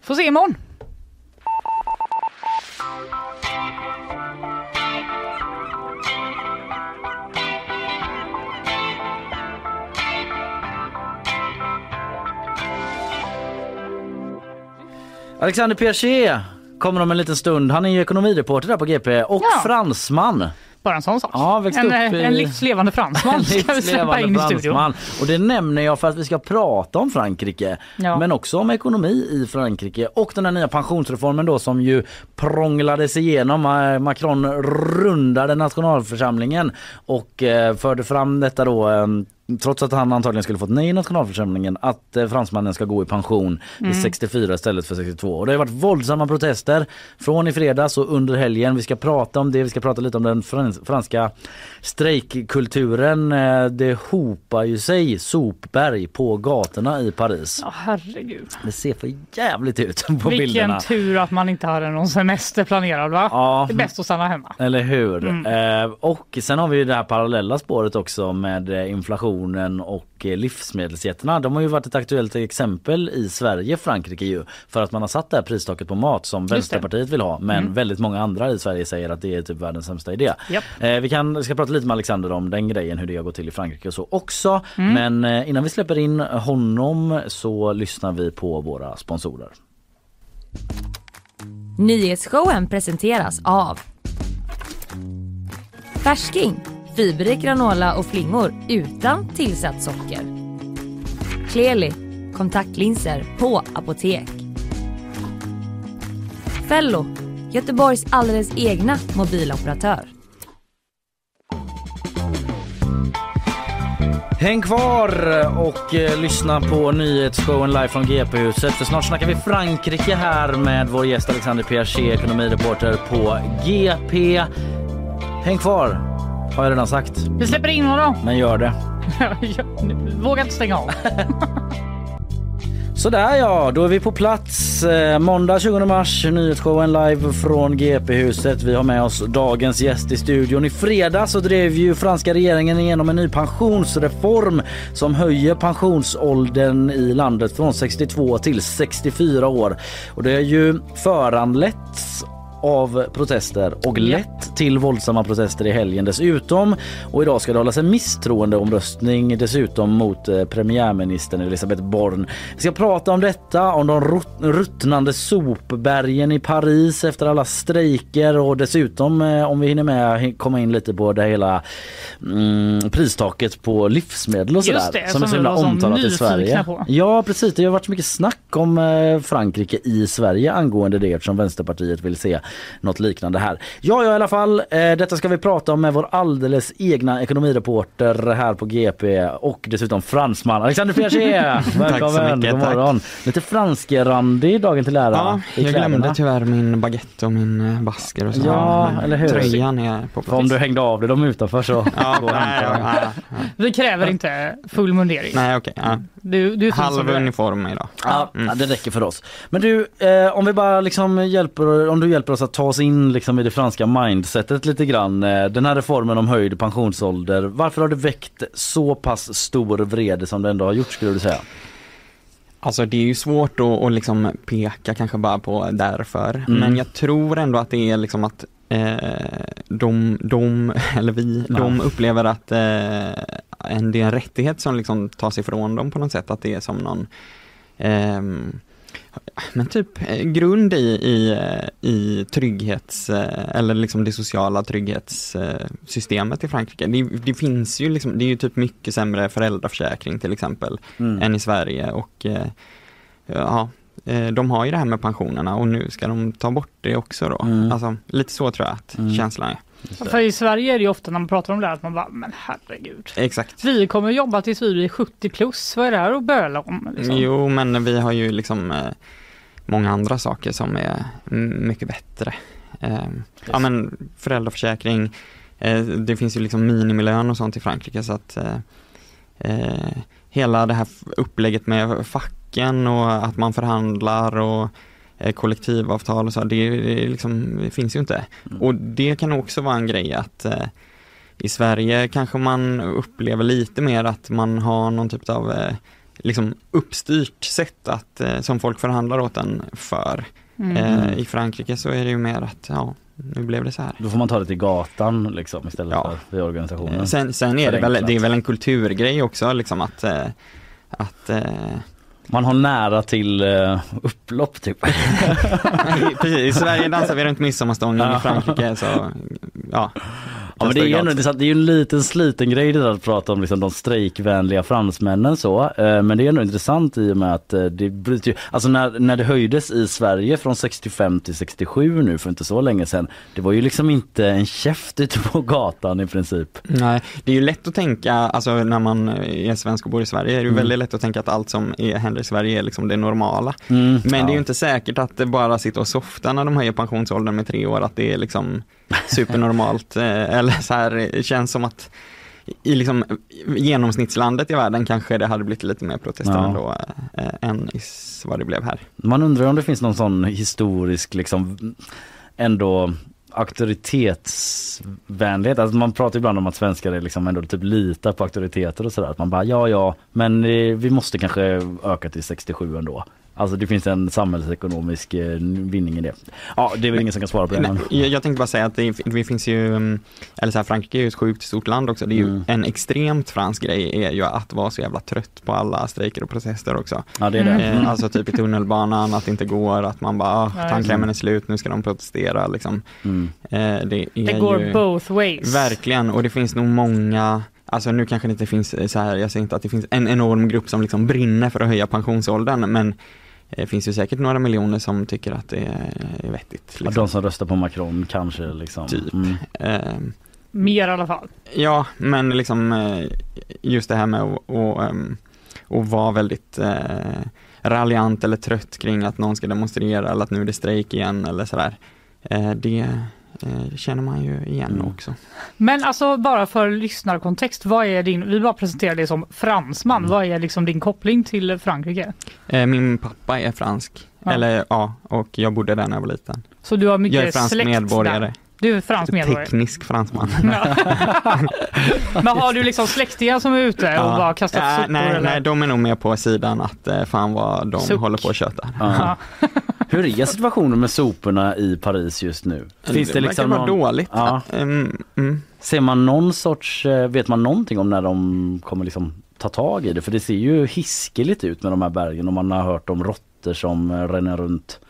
Får se imorgon. Alexander Piaget kommer om en liten stund. Han är ju ekonomireporter där på GP och Ja. fransman. Bara en sån sak. Ja, en, upp eh, i- en livslevande fransman (laughs) ska vi släppa in i studion. Och det nämner jag för att vi ska prata om Frankrike. Ja. Men också om ekonomi i Frankrike och den här nya pensionsreformen då som ju prånglades igenom. Eh, Macron rundade nationalförsamlingen och eh, förde fram detta då Trots att han antagligen skulle fått nej i nationalförsamlingen att eh, fransmannen ska gå i pension Mm. vid 64 istället för 62. Och det har varit våldsamma protester från i fredags och under helgen. Vi ska prata om det, vi ska prata lite om den frans- franska strejkkulturen. Eh, Det hopar ju sig sopberg på gatorna i Paris. Ja, herregud. Det ser för jävligt ut på Vilken bilderna. tur att man inte hade någon semester planerad va? Ja. Det är bäst att stanna hemma. Eller hur? Mm. Eh, och sen har vi ju det här parallella spåret också med eh, inflationen och eh, livsmedelsjättarna. De har ju varit ett aktuellt exempel i Sverige, Frankrike ju, för att man har satt det här pristaket på mat som. Vänsterpartiet vill ha. Men Mm. väldigt många andra i Sverige säger att det är typ världens sämsta idé. Japp. Eh, vi kan, ska prata lite med Alexander om den grejen, hur det har gått till i Frankrike och så också. Mm. Men eh, innan vi släpper in honom så lyssnar vi på våra sponsorer. Nyhetsshowen presenteras av Färsking, fiberrik granola och flingor utan tillsatt socker. Kleli, kontaktlinser på apotek. Fello, Göteborgs alldeles egna mobiloperatör. Häng kvar och eh, lyssna på nyhetsshowen live från GP-huset för snart snackar vi Frankrike här med vår gäst Alexander Piaget, ekonomireporter på GP. Häng kvar, har jag redan sagt. Vi släpper in honom. Men gör det. (laughs) Våga inte stänga av. (laughs) Sådär ja, då är vi på plats. Eh, måndag 20 mars, nyhetsshowen live från GP-huset. Vi har med oss dagens gäst i studion. I fredags så drev ju franska regeringen igenom en ny pensionsreform som höjer pensionsåldern i landet från 62 till 64 år. Och det är ju föranletts av protester och lett till våldsamma protester i helgen dessutom. Och idag ska det hållas en misstroendeomröstning dessutom mot eh, premiärministern Elisabeth Born. Vi ska prata om detta, om de rut- ruttnande sopbergen i Paris efter alla strejker och dessutom eh, om vi hinner med komma in lite på det hela mm, pristaket på livsmedel och sådär det, som är som så himla omtalat i Sverige. på. Ja precis, det har varit så mycket snack om eh, Frankrike i Sverige angående det eftersom Vänsterpartiet vill se något liknande här. Ja, ja i alla fall, eh, detta ska vi prata om med vår alldeles egna ekonomireporter här på GP och dessutom fransman Alexander Piaget. (laughs) Välkommen, mycket, god tack. morgon. Lite franskrandig dagen till ära. Ja, jag glömde tyvärr min baguette och min eh, basker och så. Ja, Men eller hur? Tröjan är på För om plats. du hängde av dig dem utanför så Ja, nej, ja, ja. Vi kräver inte full mundering. nej okej. ja. Du, du Halv uniform idag. Ja, ja, det räcker för oss. Men du, eh, om vi bara liksom hjälper, om du hjälper oss att ta oss in liksom i det franska mindsetet lite grann. Eh, den här reformen om höjd pensionsålder, varför har det väckt så pass stor vrede som det ändå har gjort skulle du säga? Alltså det är ju svårt att, att liksom peka kanske bara på därför. Mm. Men jag tror ändå att det är liksom att de, de, (laughs) eller vi, Ja. de upplever att eh, en, det är en rättighet som liksom tas ifrån dem på något sätt. Att det är som någon ehm, men typ eh, grund i, i, eh, i trygghets, eh, eller liksom det sociala trygghetssystemet i Frankrike. Det, det finns ju liksom, det är ju typ mycket sämre föräldraförsäkring till exempel Mm. än i Sverige och eh, ja, eh, de har ju det här med pensionerna och nu ska de ta bort det också då. Mm. Alltså lite så tror jag att Mm. känslan är. För i Sverige är det ju ofta när man pratar om det här att man bara, men herregud. Exakt. Vi kommer jobba tills vi blir 70 plus, vad är det här att böla om? Liksom? Jo, men vi har ju liksom eh, många andra saker som är mycket bättre. Eh, ja men föräldraförsäkring, eh, det finns ju liksom minimilön och sånt i Frankrike så att eh, eh, hela det här upplägget med facken och att man förhandlar och eh, kollektivavtal och så, det, det, liksom, det finns ju inte. Mm. Och det kan också vara en grej att eh, i Sverige kanske man upplever lite mer att man har någon typ av eh, liksom uppstyrt sätt att, eh, som folk förhandlar åt en för. Mm. Eh, I Frankrike så är det ju mer att, ja, nu blev det så här. Då får man ta det till gatan liksom istället Ja. för via organisationen. Sen, sen är det väl, det är väl en kulturgrej också liksom att, eh, att eh, Man har nära till eh, upplopp typ. (laughs) Precis, i Sverige dansar vi runt midsommarstången, i Frankrike så, ja. Ja, men det är ju ändå intressant. Det är ju en liten sliten grej det där att prata om liksom de strejkvänliga fransmännen så. Eh, Men det är ändå intressant i och med att eh, det bryter ju, alltså när, när det höjdes i Sverige från 65 till 67 nu för inte så länge sedan. Det var ju liksom inte en käft ute på gatan i princip. Nej, det är ju lätt att tänka, alltså när man är svensk och bor i Sverige, är det ju Mm. väldigt lätt att tänka att allt som är, händer i Sverige är liksom det normala. Mm, Men det är ja. ju inte säkert att det bara sitter och softar när de höjer pensionsåldern med tre år, att det är liksom supernormalt. eh, Eller så här, det känns som att i liksom genomsnittslandet i världen kanske det hade blivit lite mer protester Ja. ändå eh, än vad det blev här. Man undrar om det finns någon sån historisk liksom ändå auktoritetsvänlighet. Alltså man pratar ibland om att svenskar är liksom ändå typ litar på auktoriteter och sådär. Att man bara ja ja men eh, vi måste kanske öka till 67 ändå. Alltså det finns en samhällsekonomisk eh, vinning i det. Ja det är väl ingen som kan svara på det. Nej, Men... jag, jag tänkte bara säga att det, det finns ju, mm, eller så här, Frankrike är ju ett sjukt stort land också. Det är ju Mm. en extremt fransk grej är ju att vara så jävla trött på alla strejker och protester också. Ja det är det. Mm. Eh, alltså typ i tunnelbanan, att det inte går, att man bara, ah, Ja, tandkrämen är slut, nu ska de protestera liksom. Mm. Eh, det är Det går ju, both ways. Verkligen, och det finns nog många Alltså nu kanske det inte finns så här, jag säger inte att det finns en enorm grupp som liksom brinner för att höja pensionsåldern men det finns ju säkert några miljoner som tycker att det är, vettigt. Ja, Liksom. de som röstar på Macron kanske liksom. Typ. Mm. Eh, Mer i alla fall. Ja, men liksom eh, just det här med att, att, ehm, att vara väldigt eh, raljant eller trött kring att någon ska demonstrera eller att nu är det strejk igen eller sådär. Eh, Det eh, känner man ju igen Mm. också. Men alltså bara för lyssnarkontext, vad är din, vi bara presenterar dig som fransman, Mm. vad är liksom din koppling till Frankrike? Eh, Min pappa är fransk, Ja. eller ja, och jag bodde där när jag var liten. Så du har mycket Jag är fransk släkt medborgare, där. Du är fransk medborgare. teknisk fransman. Ja. (laughs) Men har du liksom släktingar som är ute och bara kastat Ja, sopor? nej, eller? nej, de är nog med på sidan att eh, fan vad de Suck. håller på att köta. (laughs) Hur är situationen med soporna i Paris just nu? Finns det liksom verkar vara någon... dåligt. Ja. Mm, mm. Ser man någon sorts, eh, vet man någonting om när de kommer liksom ta tag i det? För det ser ju hiskeligt ut med de här bergen och man har hört om råttor som eh, ränner runt.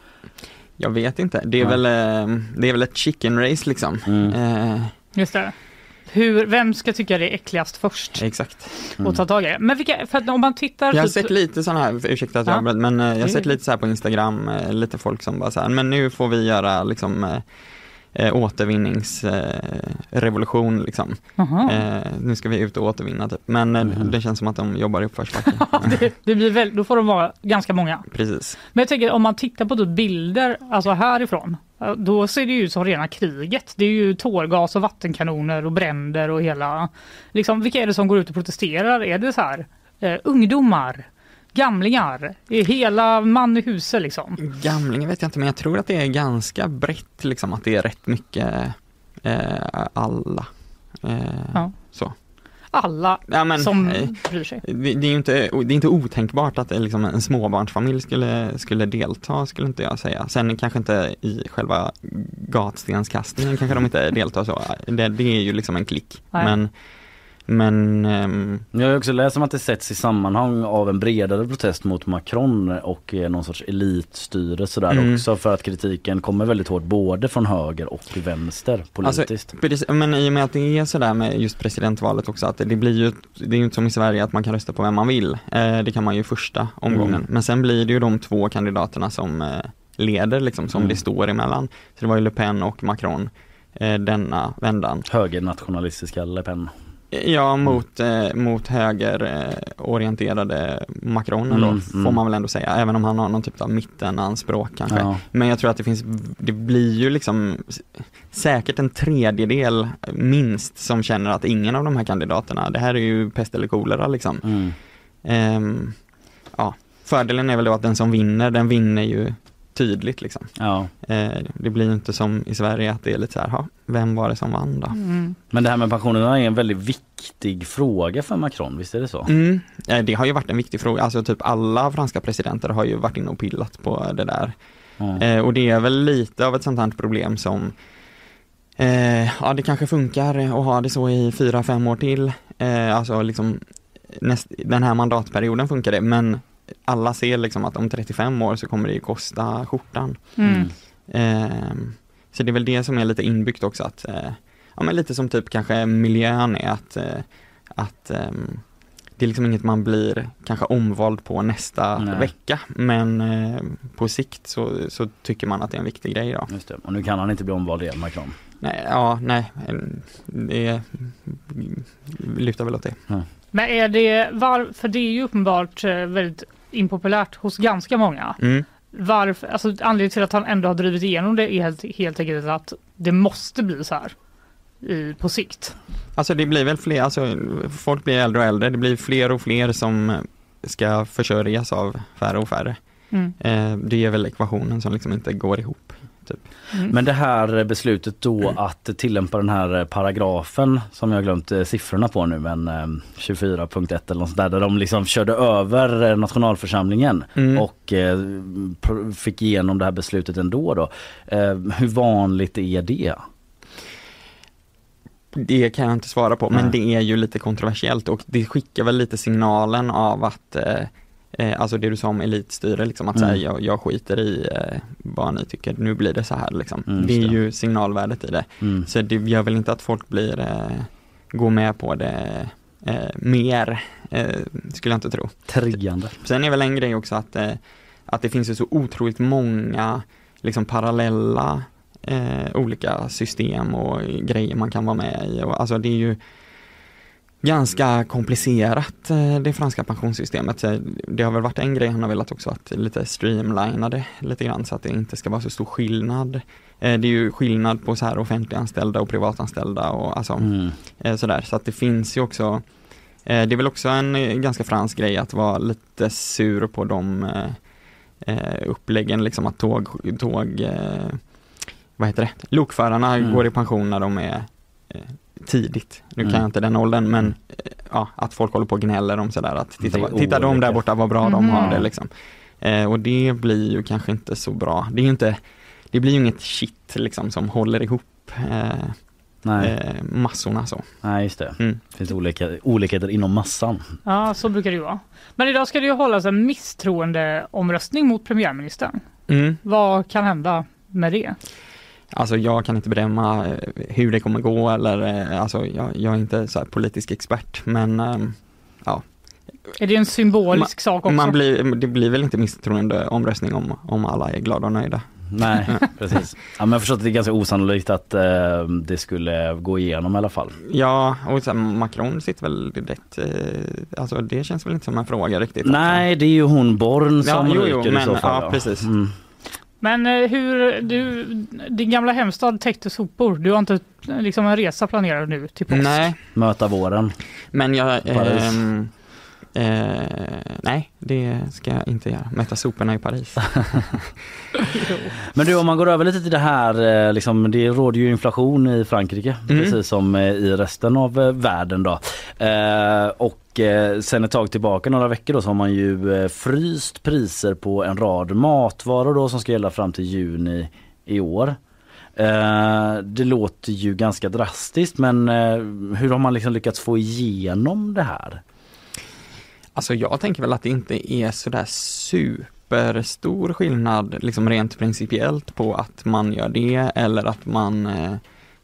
Jag vet inte, det är, Ja. väl, eh, det är väl ett chicken race liksom. Mm. Eh, Just det. Hur, vem ska tycka det är äckligast först exakt. Mm. och ta tag i det? Men vilka, för att om man tittar... Jag har typ- sett lite sådana här, ursäkta att jag Ja. men eh, jag har sett lite så här på Instagram, eh, lite folk som bara så här, men nu får vi göra liksom eh, eh, återvinningsrevolution liksom. Eh, nu ska vi ut och återvinna typ. Men eh, Mhm. det känns som att de jobbar i uppförsbacke. (laughs) det, det blir väl, då får de vara ganska många. Precis. Men jag tänker om man tittar på typ bilder, alltså härifrån, eh, då ser det ut som rena kriget. Det är ju tårgas och vattenkanoner och bränder och hela... Liksom, vilka är det som går ut och protesterar? Är det så här eh, ungdomar? Gamlingar? Är hela man i huset liksom? Gamlingar vet jag inte men jag tror att det är ganska brett liksom att det är rätt mycket eh, alla. Eh, Ja. Så. Alla Ja, men, som bryr sig. det, det är inte, det är inte otänkbart att eh, liksom en småbarnsfamilj skulle, skulle delta, skulle inte jag säga. Sen kanske inte i själva gatstenskastningen kanske de inte deltar så. Det, det är ju liksom en klick. Nej. Men, men ehm, Jag har också läst om att det sätts i sammanhang av en bredare protest mot Macron och eh, någon sorts elitstyre sådär Mm. också för att kritiken kommer väldigt hårt både från höger och vänster politiskt. Precis, men i och med att det är sådär med just presidentvalet också att det blir ju, det är ju inte som i Sverige att man kan rösta på vem man vill. Eh, det kan man ju första omgången. Mm. Men sen blir det ju de två kandidaterna som eh, leder liksom, som Mm. det står emellan. Så det var ju Le Pen och Macron eh, denna vändan. Högernationalistiska Le Pen. Ja, mot, eh, mot högerorienterade Macron Mm, får mm. man väl ändå säga. Även om han har någon typ av mittenanspråk kanske. Ja. Men jag tror att det finns, det blir ju liksom säkert en tredjedel minst som känner att ingen av de här kandidaterna, det här är ju pest eller kolera liksom. Mm. Ehm, ja, fördelen är väl då att den som vinner, den vinner ju tydligt liksom. Ja. Eh, det blir ju inte som i Sverige att det är lite så här, "Ha, vem var det som vann då? Mm. Men det här med pensionerna är en väldigt viktig fråga för Macron, visst är det så? Mm, eh, det har ju varit en viktig fråga, alltså typ alla franska presidenter har ju varit inne och pillat på det där. Eh, och det är väl lite av ett sånt här problem som eh, Ja det kanske funkar att ha det så i fyra, fem år till. Eh, alltså liksom näst, Den här mandatperioden funkar det men alla ser liksom att om 35 år så kommer det ju kosta skjortan. Mm. Eh, så det är väl det som är lite inbyggt också att eh, Ja men lite som typ kanske miljön är att, eh, att ehm, det är liksom inget man blir kanske omvald på nästa Nej. vecka men eh, på sikt så, så tycker man att det är en viktig grej då. Just det. Och nu kan han inte bli omvald igen, Macron. Nej, ja, nej, det lutar väl åt det. Men är det, var, för det är ju uppenbart eh, väldigt impopulärt hos ganska många. Mm. Varför, alltså anledningen till att han ändå har drivit igenom det är helt, helt enkelt att det måste bli så här i, på sikt. Alltså det blir väl fler, alltså folk blir äldre och äldre, det blir fler och fler som ska försörjas av färre och färre. Mm. Eh, det är väl ekvationen som liksom inte går ihop. Mm. Men det här beslutet då att tillämpa den här paragrafen som jag glömt eh, siffrorna på nu men eh, 24.1 eller något där, där de liksom körde över eh, nationalförsamlingen Mm. och eh, fick igenom det här beslutet ändå då. Eh, hur vanligt är det? Det kan jag inte svara på, men Nej. det är ju lite kontroversiellt och det skickar väl lite signalen av att eh, Alltså det du sa om elitstyre, liksom att Mm. säga jag, jag skiter i eh, vad ni tycker, nu blir det så här liksom. Mm, det är det. ju signalvärdet i det. Mm. Så det gör väl inte att folk blir, eh, går med på det eh, mer, eh, skulle jag inte tro. Triggande. Sen är väl en grej också att, eh, att det finns ju så otroligt många liksom parallella olika system och grejer man kan vara med i. Och, alltså det är ju ganska komplicerat eh, det franska pensionssystemet. Det har väl varit en grej han har velat också att lite streamlina det lite grann så att det inte ska vara så stor skillnad. Eh, det är ju skillnad på så här offentliganställda och privatanställda och alltså Mm. eh, sådär. Så att det finns ju också Det är väl också en ganska fransk grej att vara lite sur på de uppläggen, liksom att tåg, tåg vad heter det, lokförarna Mm. går i pension när de är tidigt. Nu kan Mm. jag inte den åldern men eh, ja, att folk håller på och gnäller om sådär att titta, titta de där borta vad bra de Mhm. har det liksom. Eh, och det blir ju kanske inte så bra. Det är ju inte, det blir ju inget shit liksom som håller ihop eh, Nej. eh, massorna så. Nej just det. Mm. Det finns olika, olikheter inom massan. Ja, så brukar det ju vara. Men idag ska det ju hållas en misstroendeomröstning mot premiärministern. Mm. Vad kan hända med det? Alltså jag kan inte bedöma eh, hur det kommer gå eller eh, alltså jag, jag är inte så här politisk expert men ehm, Är det en symbolisk sak också? man blir, det blir väl inte misstroende omröstning om, om alla är glada och nöjda. Nej (laughs) (laughs) precis. Ja, men jag har förstått att det är ganska osannolikt att eh, det skulle gå igenom i alla fall. Ja, och sen Macron sitter väl rätt, eh, alltså det känns väl inte som en fråga riktigt. Nej det är ju hon Born som Ja, jo, jo, ryker i men- så fall. ja, precis. Mm. Men eh, hur, du, din gamla hemstad täckte sopor. Du har inte eh, liksom en resa planerad nu till påsk? Nej, Möta våren. men jag, Paris. Eh, nej, det ska jag inte göra. Mäta soporna i Paris. (laughs) Men du om man går över lite till det här, eh, liksom, det råder ju inflation i Frankrike Mm. precis som eh, i resten av eh, världen då. Eh, och sen ett tag tillbaka, några veckor då, så har man ju fryst priser på en rad matvaror då som ska gälla fram till juni i år. Eh, det låter ju ganska drastiskt men hur har man liksom lyckats få igenom det här? Alltså jag tänker väl att det inte är sådär superstor skillnad liksom rent principiellt på att man gör det eller att man eh,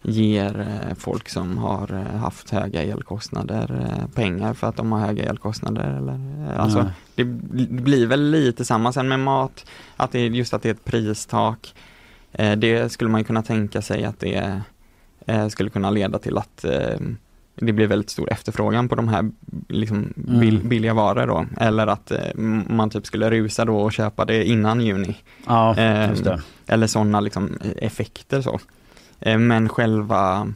ger eh, folk som har eh, haft höga elkostnader pengar för att de har höga elkostnader. Eller, alltså, Nej. det bl- blir väl lite samma sen med mat, att det är just att det är ett pristak. Det skulle man kunna tänka sig att det skulle kunna leda till att det blir väldigt stor efterfrågan på de här liksom, bill, Mm. billiga varor då. Eller att eh, man typ skulle rusa då och köpa det innan juni. Ja, det. Eller sådana liksom, effekter så. Eh, men själva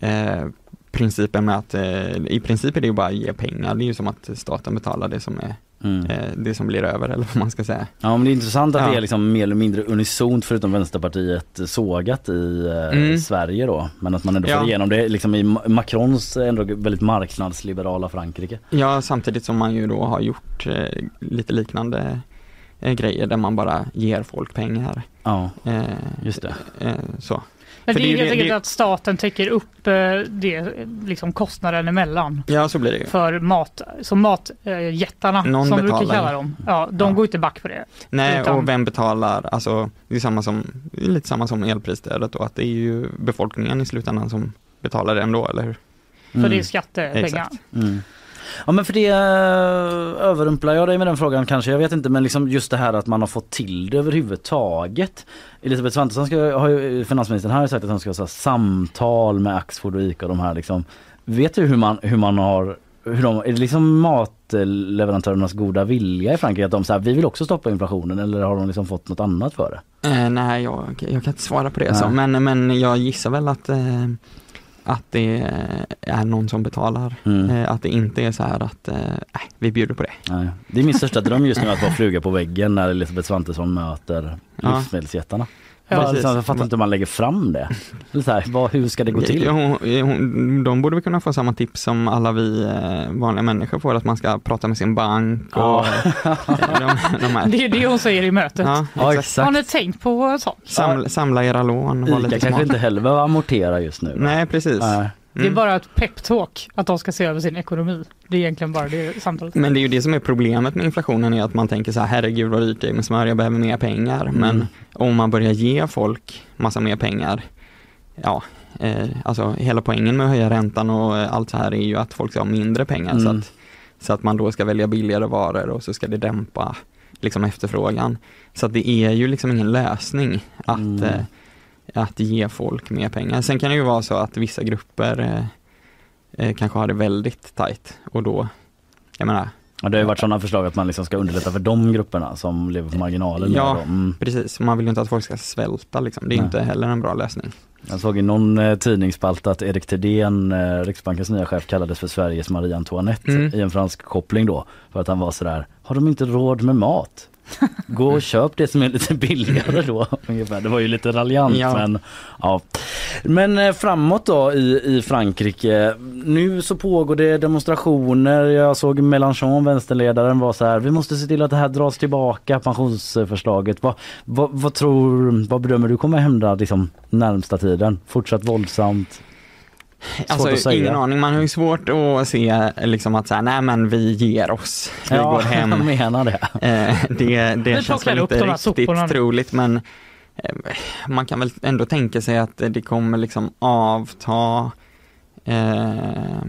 eh, principen med att, eh, i princip är det ju bara att ge pengar. Det är ju som att staten betalar det som är Mm. eh, det som blir över eller vad man ska säga. Ja men det är intressant att Ja. det är liksom mer eller mindre unisont förutom Vänsterpartiet sågat i eh, Mm. Sverige då. Men att man ändå Ja. får igenom det liksom i Ma- Macrons ändå väldigt marknadsliberala Frankrike. Ja, samtidigt som man ju då har gjort eh, lite liknande eh, grejer där man bara ger folk pengar. Ja, Eh, just det. eh, så. Men det är det är ju helt enkelt det- att staten täcker upp eh, det, liksom kostnaden emellan Ja, så blir det ju. för mat, som matjättarna Någon som brukar betalar ju. kalla dem. Ja, de Ja. går inte back på det. Nej, Utan- och vem betalar? Alltså, det är samma som, lite samma som elprisstödet och att det är ju befolkningen i slutändan som betalar det ändå, eller hur? För det är skattepengar. Exakt. Mm. Ja men för det eh, överrumplar jag dig med den frågan kanske, jag vet inte men liksom just det här att man har fått till det överhuvudtaget. Elisabeth Svantesson ska, har ju, finansministern har ju sagt att hon ska ha samtal med Axfood och Ica och de här liksom. Vet du hur man, hur man har, hur de, är det liksom matleverantörernas goda vilja i Frankrike att de säger vi vill också stoppa inflationen eller har de liksom fått något annat för det? Eh, nej, jag, jag kan inte svara på det Nej. så, men, men jag gissar väl att, eh, att det är någon som betalar. Mm. Eh, att det inte är så här att, nej, vi bjuder på det. Nej. Det är min största dröm just nu att vara fluga på väggen när Elisabeth Svantesson möter livsmedelsjättarna. Ja, Precis. liksom, jag fattar inte hur man lägger fram det. Eller så här, vad, hur ska det gå till? Ja, hon, hon, de borde väl kunna få samma tips som alla vi eh, vanliga människor får, att man ska prata med sin bank och Ja. (laughs) de, de här. Det är det hon säger i mötet. Ja, Ja, exakt. Har ni tänkt på sånt? Samla, samla era lån Ica kanske smart. inte heller behöver amortera just nu. Nej, precis. Nej. Det är Mm. bara ett peptalk att de ska se över sin ekonomi. Det är egentligen bara det samtalet. Men det är ju det som är problemet med inflationen är att man tänker så här, herregud vad dyrt det är med smör, jag behöver mer pengar. Men Mm. om man börjar ge folk massa mer pengar, ja, eh, alltså hela poängen med att höja räntan och allt så här är ju att folk ska ha mindre pengar. Så, Mm. att, så att man då ska välja billigare varor och så ska det dämpa liksom efterfrågan. Så att det är ju liksom ingen lösning att, Mm. eh, att ge folk mer pengar. Sen kan det ju vara så att vissa grupper eh, eh, kanske har det väldigt tajt och då, jag menar, Och det har ju varit sådana förslag att man liksom ska underlätta för de grupperna som lever på marginalen. Ja. Mm. Precis, man vill ju inte att folk ska svälta liksom. Det är Nej. inte heller en bra lösning. Jag såg i någon eh, tidningsspalt att Erik Thedéen, eh, Riksbankens nya chef, kallades för Sveriges Marie Antoinette Mm. i en fransk koppling då. För att han var sådär, har de inte råd med mat? (laughs) Gå och köp det som är lite billigare då. (laughs) Ungefär. Det var ju lite raljant Ja. men ja. Men eh, framåt då i, i Frankrike. Nu så pågår det demonstrationer. Jag såg Mélenchon, vänsterledaren, var så här. Vi måste se till att det här dras tillbaka, pensionsförslaget. Vad, vad, vad tror, vad bedömer du kommer hända liksom, närmsta tiden? Fortsatt våldsamt? Alltså säga. ingen aning, man har ju svårt att se liksom att säga, nej men vi ger oss, vi går hem. (laughs) jag menar det. Eh, det det känns väl inte riktigt soporna troligt men eh, man kan väl ändå tänka sig att det kommer liksom avta eh,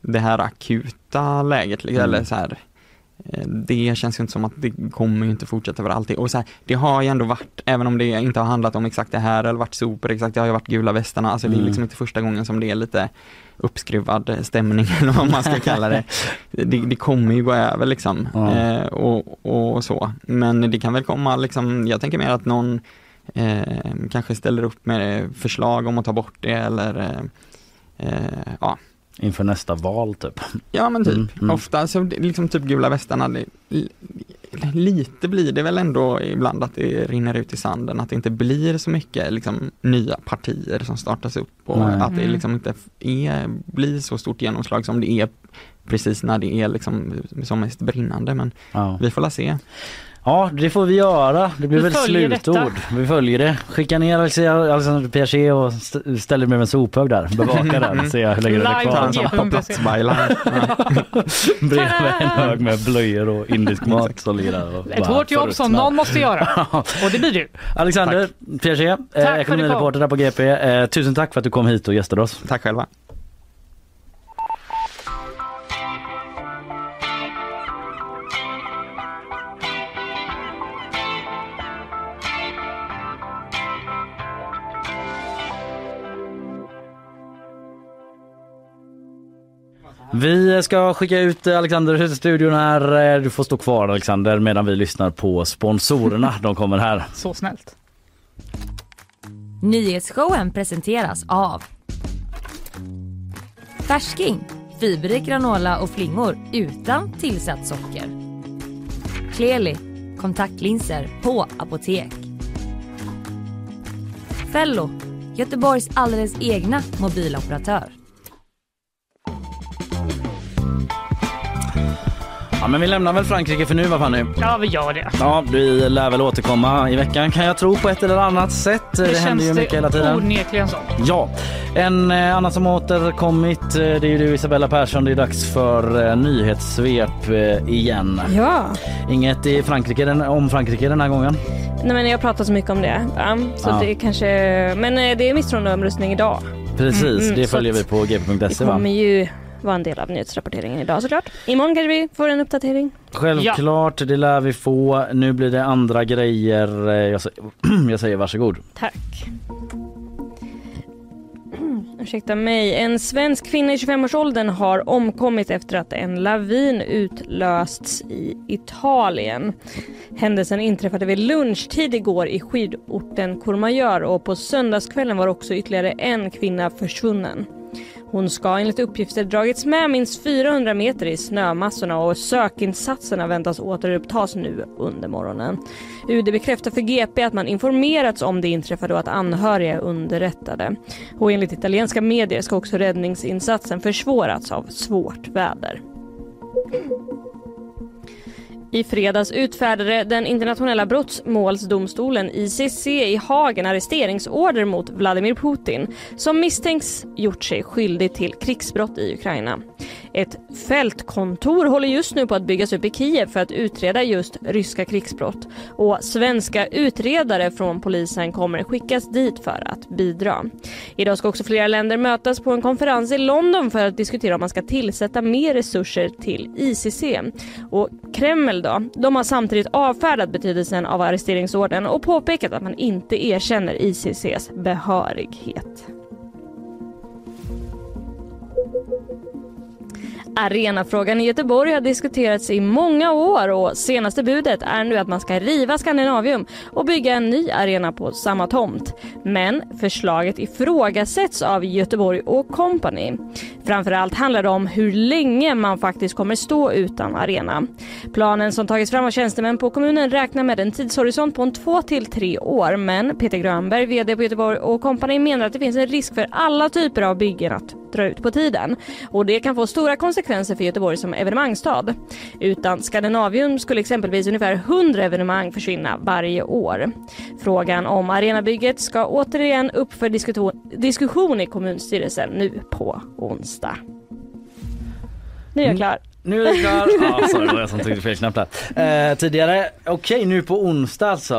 det här akuta läget, Mm. eller så här eh, det känns ju inte som att det kommer ju inte fortsätta för alltid. Och så här, det har ju ändå varit, även om det inte har handlat om exakt det här eller varit sopor exakt, det har ju varit gula västarna. Alltså det är Mm. liksom inte första gången som det är lite uppskruvad stämning (laughs) eller vad man ska kalla det. Det, det kommer ju gå över liksom. Ja. Eh, och, och så. Men det kan väl komma liksom, jag tänker mer att någon eh, kanske ställer upp med förslag om att ta bort det eller eh, eh, ja, Inför nästa val typ. Ja men typ, Mm, mm. ofta så liksom typ gula västarna, lite blir det väl ändå ibland att det rinner ut i sanden, att det inte blir så mycket liksom, nya partier som startas upp och Nej. att det Mm. liksom inte är, blir så stort genomslag som det är precis när det är liksom som mest brinnande men Ja. vi får la se. Ja, det får vi göra. Det blir Vi väl slutord. detta. Vi följer det. Skicka ner Alexander Alexander Piaget och st- ställer med en sophög där. Bevaka den. Se hur länge den är kvar. plats-byline. (laughs) Ja. Bredvid en hög med blöjor och indisk mat som och Ett hårt jobb som någon måste göra. (laughs) Och det blir du. Alexander Piaget, eh, ekonomireporter där på GP. Eh, tusen tack för att du kom hit och gästade oss. Tack själva. Vi ska skicka ut Alexander ur studion här. Eh, Du får stå kvar Alexander medan vi lyssnar på sponsorerna. (laughs) De kommer här. Så snällt. Nyhetsshowen presenteras av Färsking, fiberrik granola och flingor utan tillsatt socker. Kleli, kontaktlinser på apotek. Fello, Göteborgs alldeles egna mobiloperatör. Ja, men vi lämnar väl Frankrike för nu va Fanny? Ja, vi gör det. Ja, vi lär väl återkomma i veckan kan jag tro på ett eller annat sätt. Det, händer ju mycket hela tiden. onekligen så. Ja, en eh, annan som återkommit eh, det är ju du Isabella Persson. Det är dags för eh, nyhetssvep eh, igen. Ja. Inget i Frankrike den, om Frankrike den här gången. Nej men jag pratar så mycket om det. Ja, så Ja. det kanske... Men eh, det är misstroendeomröstning idag. Precis, Mm, mm, det följer att vi på gp.se Det va? kommer ju vara en del av nyhetsrapporteringen idag såklart. Imorgon kanske vi får en uppdatering. Självklart, det lär vi få. Nu blir det andra grejer. Eh, Jag säger, (clears throat) jag säger varsågod. Tack. (clears throat) Ursäkta mig. En svensk kvinna i 25-årsåldern har omkommit efter att en lavin utlösts i Italien. Händelsen inträffade vid lunchtid igår i skidorten Courmayeur och på söndagskvällen var också ytterligare en kvinna försvunnen. Hon ska enligt uppgifter dragits med minst 400 meter i snömassorna och sökinsatserna väntas återupptas nu under morgonen. UD bekräftar för GP att man informerats om det inträffade och att anhöriga är underrättade. Och enligt italienska medier ska också räddningsinsatsen försvårats av svårt väder. I fredags utfärdade den internationella brottmålsdomstolen ICC i Haag en arresteringsorder mot Vladimir Putin som misstänks gjort sig skyldig till krigsbrott i Ukraina. Ett fältkontor håller just nu på att byggas upp i Kiev för att utreda just ryska krigsbrott och svenska utredare från polisen kommer skickas dit för att bidra. Idag ska också flera länder mötas på en konferens i London för att diskutera om man ska tillsätta mer resurser till ICC. Och Kreml då, de har samtidigt avfärdat betydelsen av arresteringsordern och påpekat att man inte erkänner ICCs behörighet. Arenafrågan i Göteborg har diskuterats i många år och senaste budet är nu att man ska riva Scandinavium och bygga en ny arena på samma tomt. Men förslaget ifrågasätts av Göteborg och Company. Framförallt handlar det om hur länge man faktiskt kommer stå utan arena. Planen som tagits fram av tjänstemän på kommunen räknar med en tidshorisont på en två till tre år men Peter Grönberg, VD på Göteborg och Company menar att det finns en risk för alla typer av byggen att dra ut på tiden. Och det kan få stora konsekvenser för Göteborg som evenemangsstad. Utan Skandinavium skulle exempelvis ungefär 100 evenemang försvinna varje år. Frågan om arenabygget ska återigen upp för diskussion, diskussion i kommunstyrelsen nu på onsdag. Nu är jag klar. Nu är det klart. Ja, sorry, det var jag som tryckte fel knapp där. Eh, tidigare, okej nu på onsdag alltså.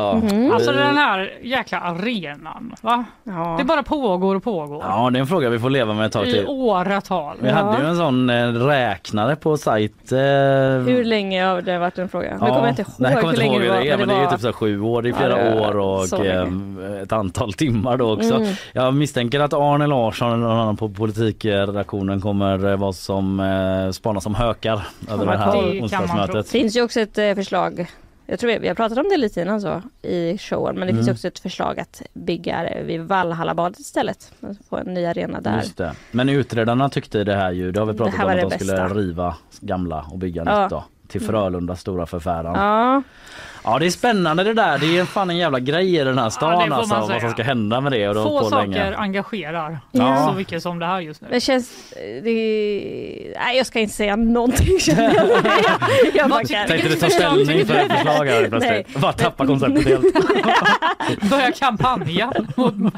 Alltså Vi- den här jäkla arenan. Va? Ja. Det bara pågår och pågår. Ja det är en fråga vi får leva med ett tag I till. åratal. Vi hade ju en sån eh, räknare på sajt. Eh, Hur länge har det varit en fråga? Nu kommer jag inte ihåg nej, jag kommer hur inte länge ihåg det var. det är, men det är ju typ så här sju år, det är Ja, flera det är år så och eh, ett antal timmar då också. Mm. Jag misstänker att Arne Larsson eller någon annan på politikredaktionen kommer eh, vara som eh, spana som hökar över Ja, det här onsdagsmötet. Det finns ju också ett eh, förslag Jag tror vi, vi har pratat om det lite innan så i showen men det finns Mm. också ett förslag att bygga vid Valhallabadet istället. Få en ny arena där. Just det. Men utredarna tyckte det här ju, det har vi pratat om att de det skulle bästa. riva gamla och bygga Ja. nytt då. Till Frölundas stora förfäran. Ja. Ja, det är spännande det där. Det är fan en jävla grej i den här Ja, stan det man alltså. Vad som ska hända med det och det Få på saker länge. engagerar Ja. så mycket som det här just nu. det känns... Det, nej jag ska inte säga någonting känner jag. (laughs) jag. Tänkte du ta ställning för ett förslag här plötsligt? Bara tappa konceptet helt. (laughs) Börja kampanja mot (laughs) mig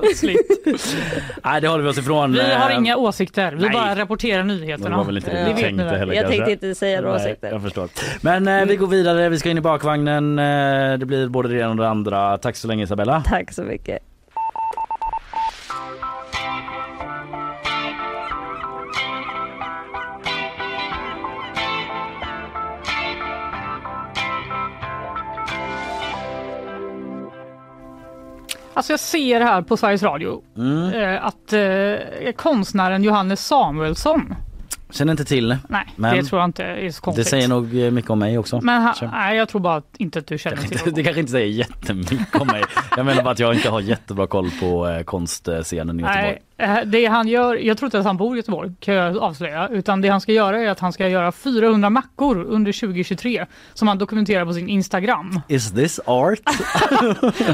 plötsligt. Nej det håller vi oss ifrån. Vi har Eh, inga åsikter, vi nej. bara rapporterar Det nyheterna. var väl inte det Det du vet ni tänkte väl? heller Jag kanske. tänkte inte säga några åsikter. jag förstår. Men eh, vi går vidare, vi ska in i bakvagnen. Eh, det blir både det ena och det andra. Tack så länge Isabella. Tack så mycket. Alltså jag ser här på Sveriges Radio Mm. eh, att eh, konstnären Johannes Samuelsson, Känner inte till. nej Men- det tror jag inte är så Det konstigt. säger nog eh, mycket om mig också. Men ha, nej, jag tror bara att inte att du känner till Det, det kanske inte säger jättemycket om mig. Jag menar bara att jag inte har jättebra koll på eh, konstscenen i Göteborg. Nej, det han gör, jag tror inte att han bor i Göteborg kan jag avslöja, utan det han ska göra är att han ska göra 400 mackor under 2023 som han dokumenterar på sin Instagram. Is this art? (laughs)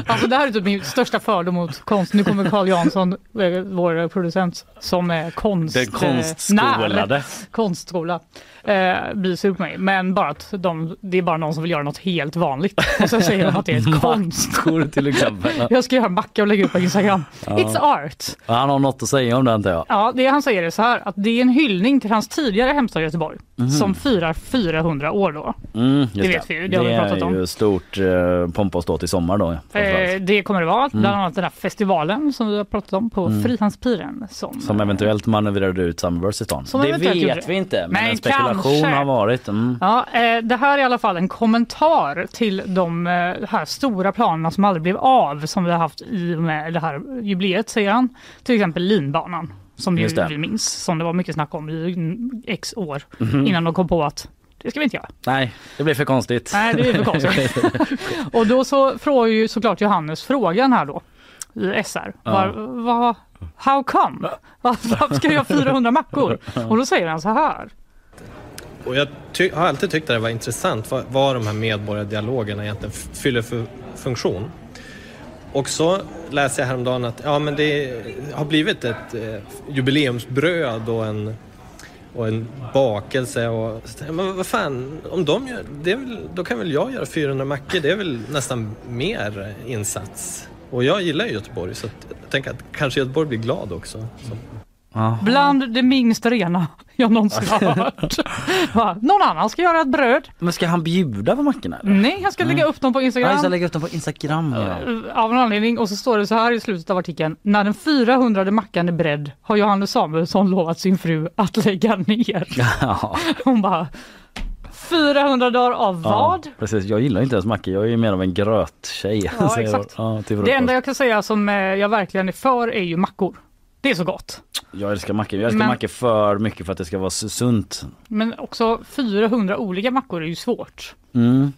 Alltså det här är typ min största fördom mot konst. Nu kommer Carl Jansson, eh, vår producent, som är konst... Den eh, konstskolade. konstskola eh, blir sur på mig. Men bara att de, det är bara någon som vill göra något helt vanligt. Och så säger de att det är ett (laughs) konst. Mackor till exempel. (laughs) Jag ska göra en macka och lägga upp på Instagram. It's art. Ja, Han har något att säga om det antar jag. Ja, det han säger är så här att det är en hyllning till hans tidigare hemstad Göteborg som firar 400 år då. Mm, Det vet vi ju, det har vi pratat om. är ju stort eh, pompa och ståt i sommar då. Eh, det kommer det vara, Mm. bland annat den här festivalen som vi har pratat om på Frihamnspiren. Som, Som eventuellt manövrerade ut Summerburst i stan. Det vet det. vi inte men, Men en spekulation kanske. har varit. Mm. Ja, eh, det här är i alla fall en kommentar till de eh, här stora planerna som aldrig blev av som vi har haft i och med det här jubileet säger han. Till exempel linbanan som ju Just vi minns som det var mycket snack om i mm, x år Mhm. innan de kom på att det ska vi inte göra. Nej, det blir för konstigt. Nej, det är för konstigt. (laughs) och då så frågar ju såklart Johannes frågan här då i SR. Ja. Var, var, how come? Var, varför ska jag göra (laughs) 400 mackor? Och då säger han så här. Och jag ty- har alltid tyckt att det var intressant vad, vad de här medborgardialogerna egentligen fyller för funktion. Och så läste jag häromdagen att ja, men det har blivit ett eh, jubileumsbröd och en, och en bakelse. Och, men vad fan, om de gör, det är väl, då kan väl jag göra 400 mackor. Det är väl nästan mer insats. Och jag gillar ju Göteborg så att, jag tänker att kanske Göteborg blir glad också. Så. Ja. Bland det minst rena jag någonsin har (laughs) hört. Va? Någon annan ska göra ett bröd. Men ska han bjuda på mackorna? eller? Nej, han ska lägga upp dem på Ja, Instagram. jag ska lägga upp dem på Instagram. Ja. Av en anledning och så står det så här i slutet av artikeln. När den 400 mackan är beredd har Johannes Samuelsson lovat sin fru att lägga ner. (laughs) Ja. Hon bara 400 dagar av vad? Ja, precis, jag gillar inte ens mackor. Jag är ju mer av en gröttjej. Ja, jag- exakt. Ja, Det enda jag kan säga som eh, jag verkligen är för är ju mackor. Det är så gott. Jag älskar mackor. Jag älskar Men- mackor för mycket för att det ska vara sunt. Men också 400 olika mackor är ju svårt. Mm.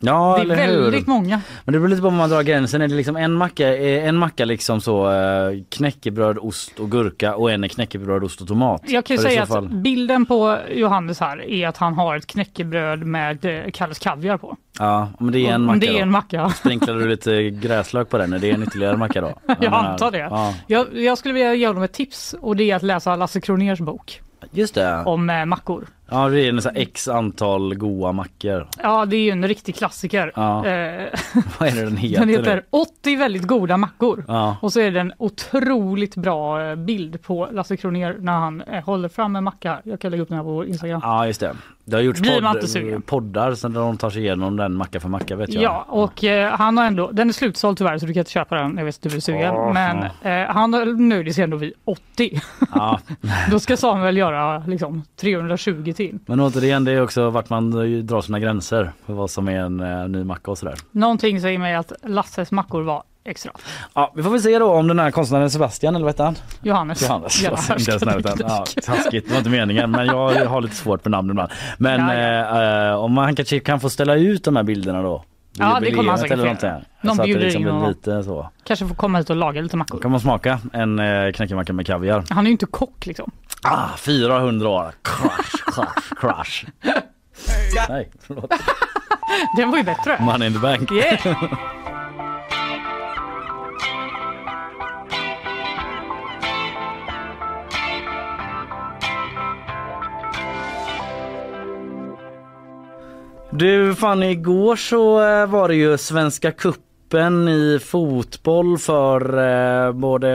Ja, det är eller hur? väldigt många. Men det beror lite på var man drar gränsen. Är det liksom en macka, är en macka liksom så eh, knäckebröd, ost och gurka och en är knäckebröd, ost och tomat? Jag kan ju säga att fall- bilden på Johannes här är att han har ett knäckebröd med eh, Kalles kaviar på. Ja, men det är en macka det är en macka. (laughs) Sprinklar du lite gräslök på den? Är det en ytterligare macka då? (laughs) Jag menar- antar det. Ja, Jag, jag skulle vilja ge honom ett tips och det är att läsa Lasse Kroners bok just det. om eh, mackor. Ja, det är en sån x antal goa mackor. Ja, det är ju en riktig klassiker. Ja. Eh, (laughs) Vad är det den heter? (laughs) den nu? heter 80 väldigt goda mackor. Ja. Och så är det en otroligt bra eh, bild på Lasse Kroner när han eh, håller fram en macka. Jag kan lägga upp den här på vår Instagram. ja, just det. Det har gjorts podd, poddar sen där de tar sig igenom den macka för macka vet jag. Ja, och eh, han har ändå, den är slutsåld tyvärr så du kan inte köpa den, jag vet att du blir sugen. Åh. Men eh, han nöjde sig ändå vid 80. Ja. (laughs) Då ska Samuel göra liksom 320 till. Men återigen, det är också vart man eh, drar sina gränser för vad som är en eh, ny macka och sådär. Någonting säger mig att Lasses mackor var extra. Ja, vi får väl se då om den här konstnären Sebastian eller vad heter han? Johannes. Johannes. Jävla Inte ens. Ja, taskigt, det var inte meningen men jag har lite svårt för namn ibland. Men Ja, ja. eh, om man kanske kan få ställa ut de här bilderna då? Ja, det kommer han säkert få göra. Någon bjuder liksom in honom. lite så. Kanske får komma hit och laga lite mackor. Kan man smaka en eh, knäckemacka med kaviar? Han är ju inte kock liksom. Ah, 400 år. Crush, crush, crush. (laughs) Nej, förlåt. Den var ju bättre. Money in the bank. Yeah. (laughs) Du, fan igår så eh, var det ju Svenska kuppen i fotboll för eh, både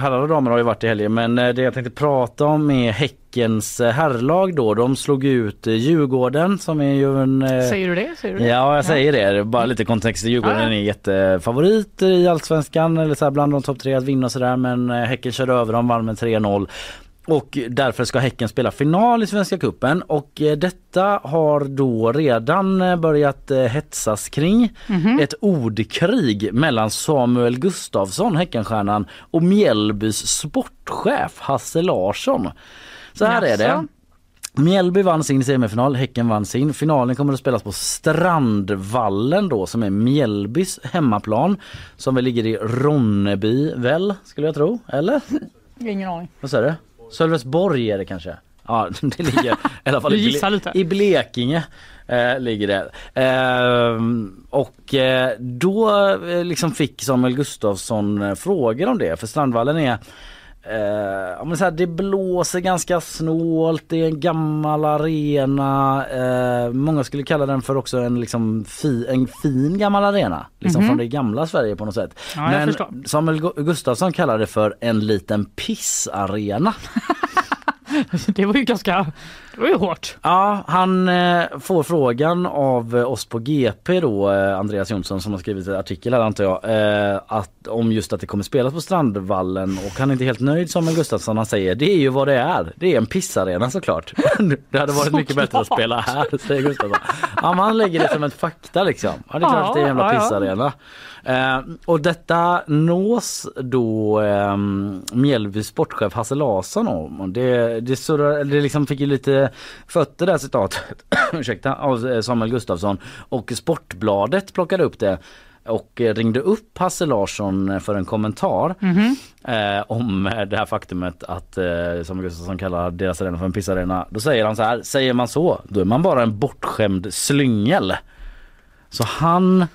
herrar och damer har ju varit i helgen men eh, det jag tänkte prata om är Häckens eh, herrlag då. De slog ut Djurgården som är ju en... eh, Säger du det? Säger du det? Ja, jag säger det. det. Bara lite kontext. Djurgården Ja, ja. är jättefavorit i allsvenskan eller så här bland de topp tre att vinna och sådär. Men Häcken körde över dem, vann med 3-0. Och därför ska Häcken spela final i Svenska Cupen och eh, detta har då redan eh, börjat eh, hetsas kring. Ett ordkrig mellan Samuel Gustafsson, Häckenstjärnan, och Mjällbys sportchef Hasse Larsson. Så här är det. Mjällby vann sin semifinal, Häcken vann sin. Finalen kommer att spelas på Strandvallen då som är Mjällbys hemmaplan. Som väl ligger i Ronneby väl, skulle jag tro. Eller? Ingen aning. Vad säger du? Sölvesborg är det kanske? Ja, (laughs) det ligger i alla fall i, Ble- i Blekinge. Eh, ligger det. Ehm, och eh, då eh, liksom fick Samuel Gustafsson eh, frågor om det för Strandvallen är Eh, men så här, det blåser ganska snålt, det är en gammal arena. Eh, många skulle kalla den för också en, liksom, fi, en fin gammal arena. Liksom från det gamla Sverige på något sätt. Ja, Men. Samuel Gu- Gustafsson kallar det för en liten pissarena. (laughs) Det var ju ganska, var ju hårt. Ja, han eh, får frågan av eh, oss på GP då, eh, Andreas Jonsson som har skrivit en artikel här antar jag, att, om just att det kommer spelas på Strandvallen och han är inte helt nöjd Samuel Gustafsson. Han säger det är ju vad det är. Det är en pissarena såklart. (laughs) det hade varit mycket bättre att spela här säger Gustafsson. Ja, han lägger det som ett fakta liksom. Ja, det är klart att det är en jävla Ja, ja, ja. Eh, och detta nås då eh, Mjällbys sportchef Hasse Larsson om. Det, det, surrar, det liksom fick ju lite fötter där citatet (coughs) ursäkta, av eh, Samuel Gustafsson. Och Sportbladet plockade upp det och eh, ringde upp Hasse Larsson eh, för en kommentar eh, om eh, det här faktumet att eh, Samuel Gustafsson kallar deras arena för en pissarena. Då säger han så här, säger man så, då är man bara en bortskämd slyngel. Så han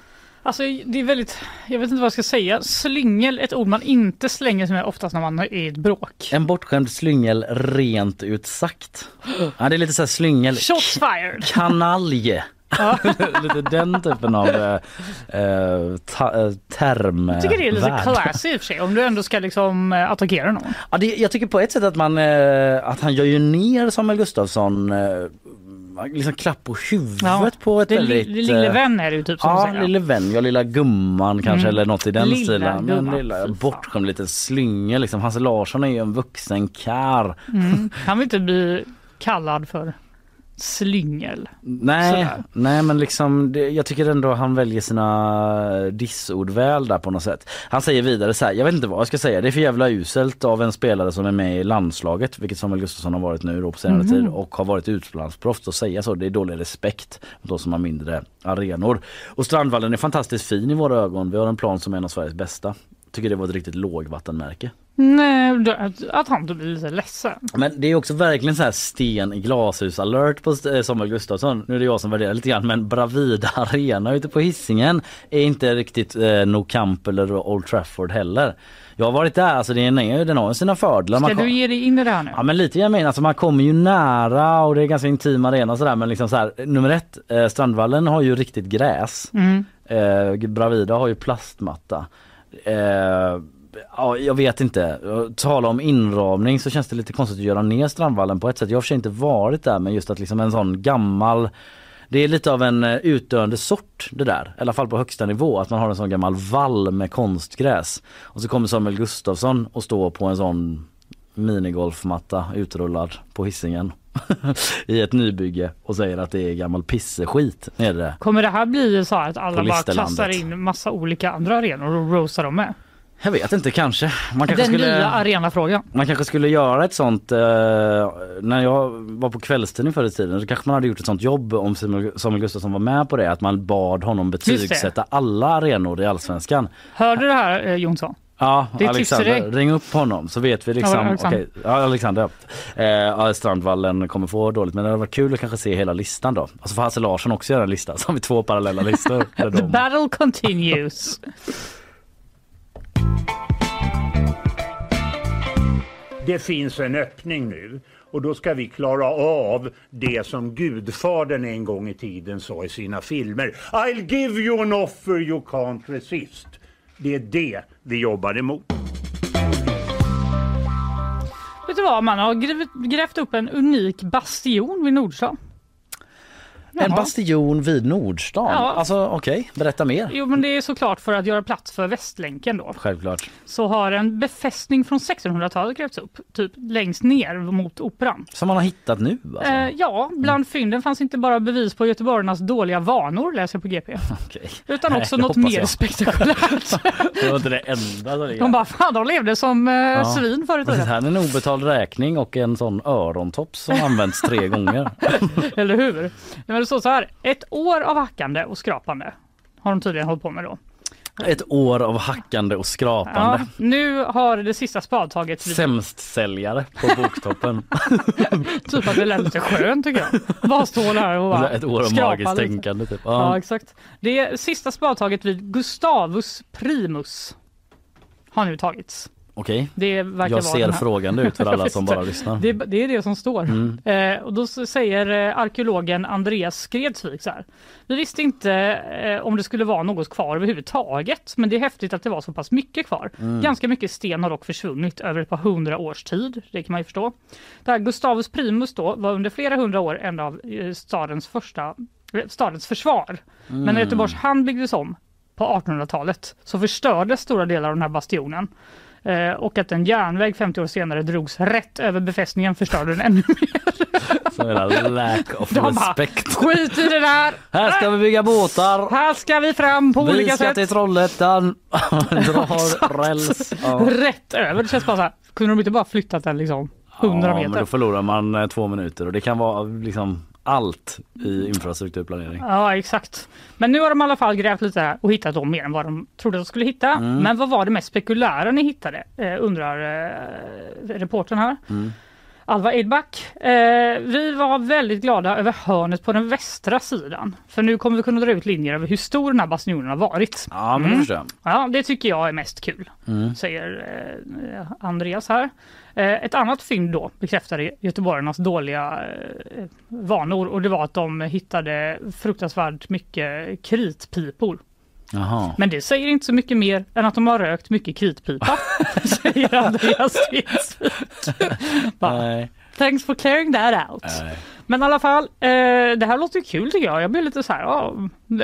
Alltså det är väldigt, jag vet inte vad jag ska säga. Slyngel, ett ord man inte slänger sig med oftast när man är i ett bråk. En bortskämd slyngel rent ut sagt. Ja, det är lite så här slyngel. Shots fired! Kanalj. (laughs) lite den typen av eh, eh, eh, term. Jag tycker det är lite värld. classy i och för sig om du ändå ska liksom eh, attackera någon. Ja, det, jag tycker på ett sätt att man eh, att han gör ju ner Samuel Gustafsson eh, liksom klapp på huvudet Ja, på ett Det, väldigt... li, lille eh, vän är det ju typ som Ja, lille vän, ja lilla gumman kanske Mm. eller något i den Lilla stilen. Men gumman, lilla bortskämd liten slynga liksom. Hasse Larsson är ju en vuxen kar. Mm. (laughs) Han vill inte bli kallad för slyngel. Nej, Sådär. nej men liksom det, jag tycker ändå han väljer sina dissord väl där på något sätt. Han säger vidare så här, jag vet inte vad jag ska säga, det är för jävla uselt av en spelare som är med i landslaget, vilket Samuel Gustafsson har varit nu då på senare tid och har varit utlandsproffs att säga så. Det är dålig respekt mot de som har mindre arenor. Och Strandvallen är fantastiskt fin i våra ögon. Vi har en plan som är en av Sveriges bästa. Tycker det var ett riktigt lågvattenmärke. Nej, det- att, han blir lite ledsen. Men det är också verkligen så här sten i glashus alert på eh, Samuel Gustafsson. Nu är det jag som värderar lite grann men Bravida (laughs) Arena ute på Hisingen är inte riktigt eh, No Camp eller Old Trafford heller. Jag har varit där, alltså den, är, den har sina fördelar. Ska Man du ge dig in i det här nu? Ja men lite jag menar, alltså man kommer ju nära och det är ganska intim arena och sådär men liksom så här, nummer ett, eh, Strandvallen har ju riktigt gräs. Mm. Eh, Bravida har ju plastmatta. Eh, ja, jag vet inte. Tala om inramning så känns det lite konstigt att göra ner Strandvallen på ett sätt. Jag har för sig inte varit där men just att liksom en sån gammal det är lite av en eh, utdöende sort det där, i alla fall på högsta nivå, att man har en sån gammal vall med konstgräs. Och så kommer Samuel Gustafsson och står på en sån minigolfmatta utrullad på hissingen (laughs) i ett nybygge och säger att det är gammal pisseskit nere. Kommer det här bli så att alla bara kastar in massa olika andra arenor och roastar dem med? Jag vet inte kanske. Man kanske Den skulle... nya arenafrågan. Man kanske skulle göra ett sånt, eh, när jag var på kvällstidning förr i tiden så kanske man hade gjort ett sånt jobb om Samuel Gustafsson var med på det, att man bad honom betygsätta alla arenor i allsvenskan. Hörde du det här eh, Jonsson? Ja, Det Alexander, ring upp honom så vet vi liksom. Ja, Alexander. okej, ja, Alexander. ja. Eh, Strandvallen kommer få dåligt men det hade varit kul att kanske se hela listan då. Alltså får Hasse Larsson också göra en lista så har vi två parallella listor. (laughs) The battle continues. (laughs) Det finns en öppning nu och då ska vi klara av det som Gudfadern en gång i tiden sa i sina filmer. I'll give you an offer you can't resist. Det är det vi jobbar emot. Vet du vad, man har grävt, grävt upp en unik bastion vid Nordstan. En bastion vid Nordstan. Ja. Alltså okej, berätta mer. Jo men det är såklart för att göra plats för Västlänken då. Självklart. Så har en befästning från 1600-talet grävts upp, typ längst ner mot Operan. Som man har hittat nu alltså. Eh, ja, bland fynden fanns inte bara bevis på göteborgarnas dåliga vanor, läser jag på GP, (laughs) Okej. utan Nej, också det något mer jag. spektakulärt. (laughs) Det var inte det enda som. De bara, fan de levde som eh, svin förut. Precis, här är en obetald räkning och en sån örontops som använts tre (laughs) gånger. Eller hur? Det står så här, ett år av hackande och skrapande har de tydligen hållit på med då. Ett år av hackande och Ja, skrapande. nu har det sista spadtaget Sämst säljare på (laughs) boktoppen. typ att det lät lite skönt tycker jag. Bara stå där och bara Ett år av magiskt lite. tänkande typ. Ja, Ja. exakt. Det sista spadtaget vid Gustavus Primus har nu tagits. Okej, Det verkar jag ser frågande ut för alla som (laughs) bara lyssnar. Det, det är det som står. Mm. Eh, och då säger eh, arkeologen Andreas Skredsvik så här. Vi visste inte eh, om det skulle vara något kvar överhuvudtaget, men det är häftigt att det var så pass mycket kvar. Mm. Ganska mycket sten har dock försvunnit över ett par hundra års tid. Det kan man ju förstå. Det här Gustavus Primus då var under flera hundra år en av eh, stadens första eh, stadens försvar. Men Mm. när Göteborgs hamn byggdes om på 1800-talet så förstördes stora delar av den här bastionen. Eh, och att en järnväg 50 år senare drogs rätt över befästningen förstörde den ännu mer. Så jävla lack of De bara, respect. Skit i det där! Här ska vi bygga båtar. Här ska vi fram på Vi olika ska sätt. till Trollhättan. (laughs) Drar räls. Ja. Rätt över. Det känns bara så här. Kunde de inte bara flyttat den liksom 100 Ja, men meter? då förlorar man eh, två minuter och det kan vara liksom allt i infrastrukturplanering. Ja exakt. Men nu har de i alla fall grävt lite här och hittat mer än vad de trodde att de skulle hitta. Mm. Men vad var det mest spekulära ni hittade? Eh, undrar eh, reportern här. Mm. Alva Edback. Eh, vi var väldigt glada över hörnet på den västra sidan. För nu kommer vi kunna dra ut linjer över hur stor den här bastionen har varit. Ja men Mm. Ja, det tycker jag är mest kul, Mm. säger eh, Andreas här. Eh, ett annat fynd då bekräftade göteborgarnas dåliga eh, vanor och det var att de hittade fruktansvärt mycket kritpipor. Jaha. Men det säger inte så mycket mer än att de har rökt mycket kritpipa, (laughs) säger Andreas (laughs) Nej. Thanks for clearing that out. Nej. Men i alla fall, eh, det här låter ju kul tycker jag. Jag blir lite så här, ja,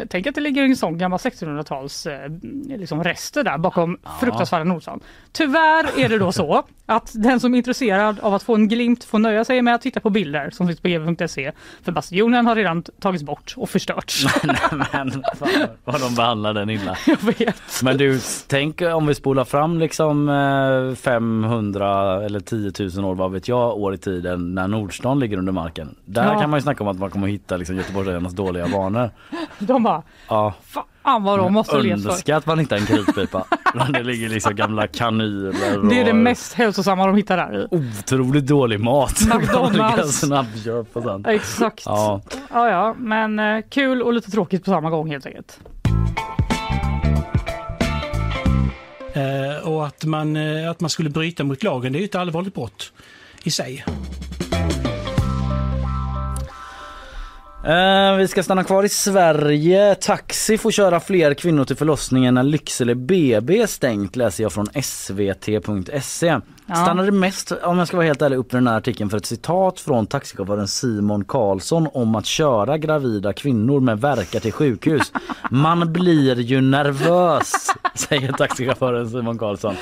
tänk att det ligger en sån gammal 1600-tals eh, liksom rester där bakom fruktansvärda Nordstan. Tyvärr är det då så att den som är intresserad av att få en glimt får nöja sig med att titta på bilder som finns på gv.se. För bastionen har redan tagits bort och förstörts. (laughs) men fan, vad de behandlar den illa. (laughs) jag vet. Men du, tänk om vi spolar fram liksom eh, 500 eller 10 000 år, vad vet jag, år i tiden när Nordstan ligger under marken. Där Ja. kan man ju snacka om att man kommer att hitta liksom Göteborgsredarnas dåliga vanor. De bara, Ja, fan vad de måste ha levt för. önskar att man hittar en kritpipa. (laughs) Det ligger liksom gamla kanyler och Det är det mest hälsosamma de hittar där. otroligt dålig mat. (laughs) McDonald's. Exakt. Ja. Ja, ja, men eh, kul och lite tråkigt på samma gång helt enkelt. Eh, och att man, eh, att man skulle bryta mot lagen, det är ju ett allvarligt brott i sig. Eh, vi ska stanna kvar i Sverige. Taxi får köra fler kvinnor till förlossningen när Lycksele BB är stängt läser jag från svt.se. Ja. Stannade mest, om jag ska vara helt ärlig, upp i den här artikeln för ett citat från taxichauffören Simon Karlsson om att köra gravida kvinnor med verkar till sjukhus. (laughs) Man blir ju nervös, säger taxichauffören Simon Karlsson.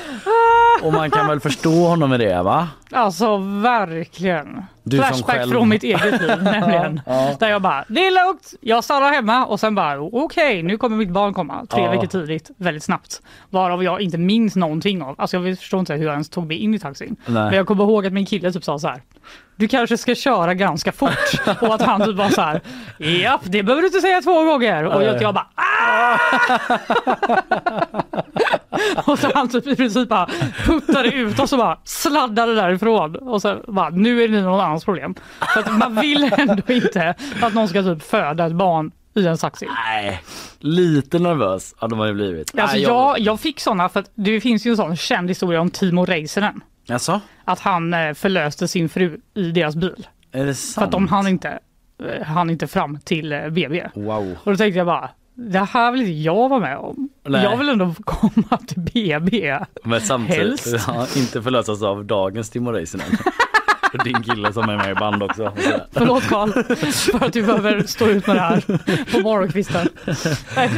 och man kan väl förstå honom i det va? Alltså verkligen. Du Flashback från mitt eget liv (laughs) nämligen. Ja. Där jag bara, det är lugnt, jag stannar hemma och sen bara okej nu kommer mitt barn komma tre Ja. veckor tidigt, väldigt snabbt. Varav jag inte minns någonting av. Alltså jag förstår inte hur jag ens tog mig in i taxin. Nej. Men jag kommer ihåg att min kille typ sa så här. Du kanske ska köra ganska fort (laughs) och att han typ var så här. Japp, det behöver du inte säga två gånger. Och jag, jag bara "Ah!" (laughs) (laughs) Och så han typ i princip bara puttade ut och så bara sladdade därifrån. Och så bara, nu är det någon annans problem. För att man vill ändå inte att någon ska typ föda ett barn i en taxi. Nej, lite nervös hade man ju blivit. Alltså Nej, jag, jag fick såna för att det finns ju en sån känd historia om Timo Räisänen. Alltså? Att han eh, förlöste sin fru i deras bil. Är det För sant? att de hann inte, eh, hann inte fram till eh, BB. Wow. Och då tänkte jag bara, det här vill inte jag vara med om. Nej. Jag vill ändå komma till BB. Men samtidigt, Helst. ja, inte förlösas av dagens Timo Räisänen. (laughs) Din kille som är med i band också. Förlåt Karl för att du behöver stå ut med det här på morgonkvisten.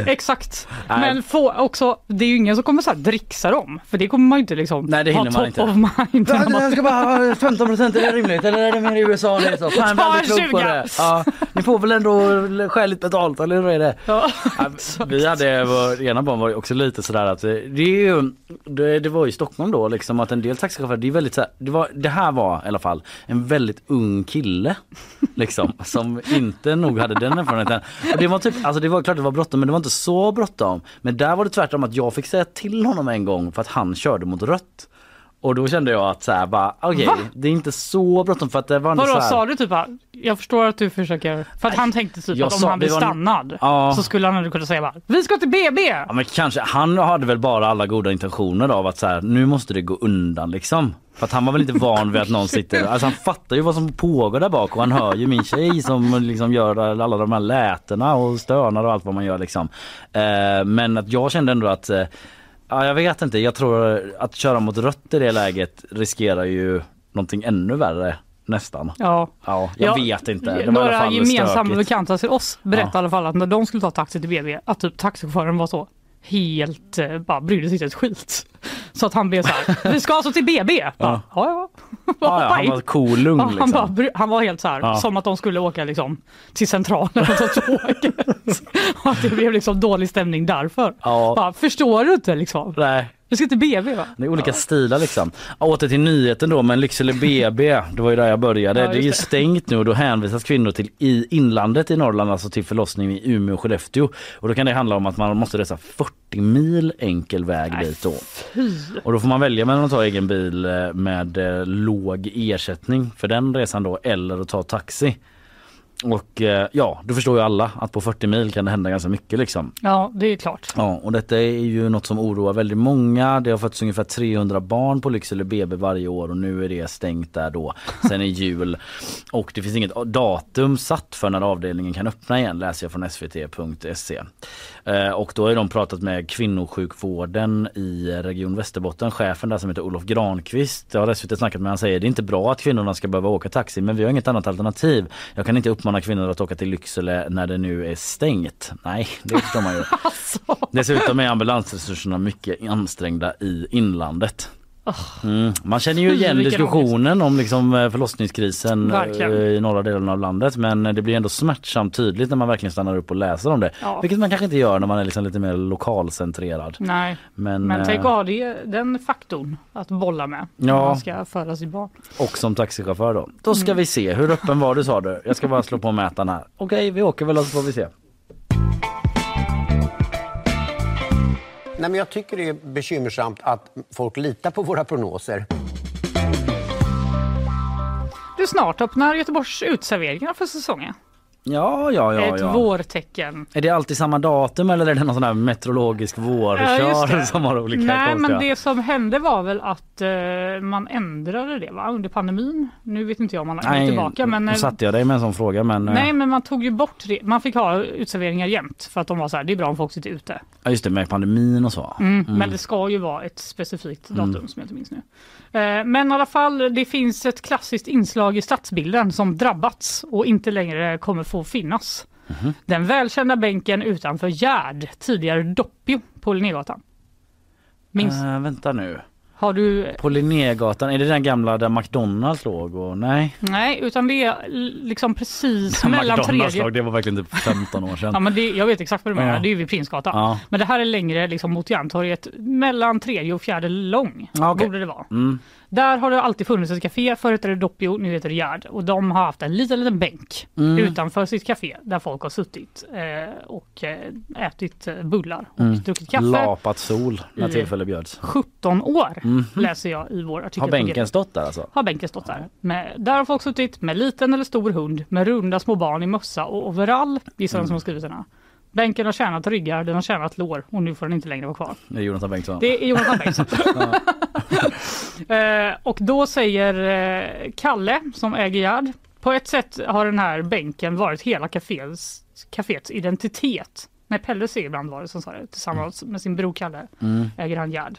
Exakt. Nej. Men få också, det är ju ingen som kommer så här dricksa dem. För det kommer man ju inte liksom Nej, det hinner ha man top inte. of mind. man- Jag ska bara ha 15 procent, är det rimligt? Eller är det mer i USA? Det är så. Fan, Ta väldigt en klok på 20. det. Ja, ni får väl ändå skäligt betalt, eller hur är det? Ja. Ja, vi hade, vår ena barn var ju också lite sådär att det är ju, det, det var i Stockholm då liksom att en del taxichaufförer, det är väldigt såhär, det var, det här var i alla fall en väldigt ung kille liksom (laughs) som inte nog hade den erfarenheten. Och det var typ, alltså det var klart det var bråttom men det var inte så bråttom. Men där var det tvärtom att jag fick säga till honom en gång för att han körde mot rött. Och då kände jag att så här bara okej, Va? det är inte så bråttom för att det var så Vadå här. sa du typ bara, jag förstår att du försöker, för att han tänkte typ Jag att om sa- han det var- stannad Ja. så skulle han ändå kunna säga bara, vi ska till BB! Ja men kanske, han hade väl bara alla goda intentioner av att så här, nu måste det gå undan liksom. För att han var väl inte van vid att någon sitter, (laughs) alltså han fattar ju vad som pågår där bak och han hör ju min tjej som liksom gör alla de här lätena och stönar och allt vad man gör liksom. Eh, men att jag kände ändå att, eh, ja jag vet inte, jag tror att köra mot rött i det läget riskerar ju någonting ännu värre nästan. Ja. Ja, jag Ja, vet inte. Det Några gemensamma stökigt. bekanta till oss berättade Ja. i alla fall att när de skulle ta taxi till BB att typ taxichauffören var så helt, eh, bara brydde sig inte ett skit. Så att han blev så här, vi ska alltså till BB? (laughs) Bara, ja, (laughs) ja. Ja, han var cool, lugn Ja, han, liksom. bara, han var helt så här, Ja. som att de skulle åka liksom, till centralen och ta tåget. (laughs) och att det blev liksom dålig stämning därför. Ja. Bara, förstår du inte liksom? Nej. Vi ska till BB va? Det är olika stilar liksom. Ja, Åter till nyheten då, men Lycksele BB, det var ju där jag började. Ja, det är ju stängt nu och då hänvisas kvinnor till i inlandet i Norrland, alltså till förlossning i Umeå och Skellefteå. Och då kan det handla om att man måste resa 40 mil enkel väg dit då. Och då får man välja mellan att ta egen bil eh, med eh, låg ersättning för den resan då eller att ta taxi. Och eh, ja, då förstår ju alla att på 40 mil kan det hända ganska mycket liksom. Ja, det är klart. Ja, och detta är ju något som oroar väldigt många. Det har fötts ungefär 300 barn på Lycksele BB varje år och nu är det stängt där då sen i jul. (laughs) Och det finns inget datum satt för när avdelningen kan öppna igen läser jag från svt.se. Eh, och då har de pratat med kvinnosjukvården i Region Västerbotten, chefen där som heter Olof Granqvist. Det har SVT snackat med. Han säger det är inte bra att kvinnorna ska behöva åka taxi men vi har inget annat alternativ. Jag kan inte uppmana kvinnor att åka till Lycksele när det nu är stängt. Nej, det förstår man ju. (laughs) Dessutom är ambulansresurserna mycket ansträngda i inlandet. Mm. Man känner ju igen Vilken diskussionen om liksom eh, förlossningskrisen eh, Verkligen. i norra delen av landet men det blir ändå smärtsamt tydligt när man verkligen stannar upp och läser om det. Ja. Vilket man kanske inte gör när man är liksom lite mer lokalcentrerad. Nej, Men, men eh, tänk att ha det, den faktorn att bolla med när Ja. man ska föda sitt barn. Och som taxichaufför då. Då ska Mm. vi se, hur öppen var du sa du? Jag ska bara slå på mätaren här. Okej, vi åker väl och så får vi se. Nej, men jag tycker det är bekymmersamt att folk litar på våra prognoser. Du snart öppnar Göteborgs utserveringar för säsongen. Ja, ja, ja. Ett ja. vårtecken. Är det alltid samma datum eller är det någon sån här meteorologisk Ja, vårkör det. som har olika Nej, konstiga? men det som hände var väl att eh, man ändrade det va? under pandemin. Nu vet inte jag om man har tillbaka. Men, nu eh, satte jag dig med en sån fråga men... eh, nej, men man tog ju bort det. Man fick ha utserveringar jämt för att de var så här, det är bra om folk sitter ute. Ja just det med pandemin och så. Mm, Mm. Men det ska ju vara ett specifikt datum Mm. som jag inte minns nu. Eh, Men i alla fall, det finns ett klassiskt inslag i stadsbilden som drabbats och inte längre kommer få finnas. Mhm. Den välkända bänken utanför Gärd, tidigare Doppio på Linnégatan. Minns? Eh, vänta nu. Har du... På Linnégatan, är det den gamla där McDonalds låg? Och, nej. Nej, utan det är liksom precis (laughs) mellan McDonalds tredje... låg, det var verkligen typ 15 år sedan. Ja, men det, jag vet exakt vad du menar, Ja. det är vid Prinsgatan. Ja. Men det här är längre liksom, mot Järntorget, mellan tredje och fjärde lång. Ja, okej. Borde det vara. Mm. Där har det alltid funnits ett café, förut hette det Doppio, nu heter det Gerd. Och de har haft en liten, liten bänk Mm. utanför sitt café där folk har suttit eh, och eh, ätit eh, bullar och Mm. druckit kaffe. Lapat sol när I- tillfälle bjöds. 17 år Mhm. läser jag i vår artikel. Har bänken stått där alltså? Har bänken stått där. Med, där har folk suttit med liten eller stor hund, med runda små barn i mössa och overall, gissar Mm. de som har skrivit den här. Bänken har tjänat ryggar, den har tjänat lår och nu får den inte längre vara kvar. Det är Jonathan Bengtsson. Det är Jonathan Bengtsson. (laughs) (laughs) eh, och då säger eh, Kalle som äger Gerd, på ett sätt har den här bänken varit hela kaféets, kaféets identitet. Nej, Pelle säger ibland var det som sa det, tillsammans med sin bror Kalle Mm. äger han Gerd.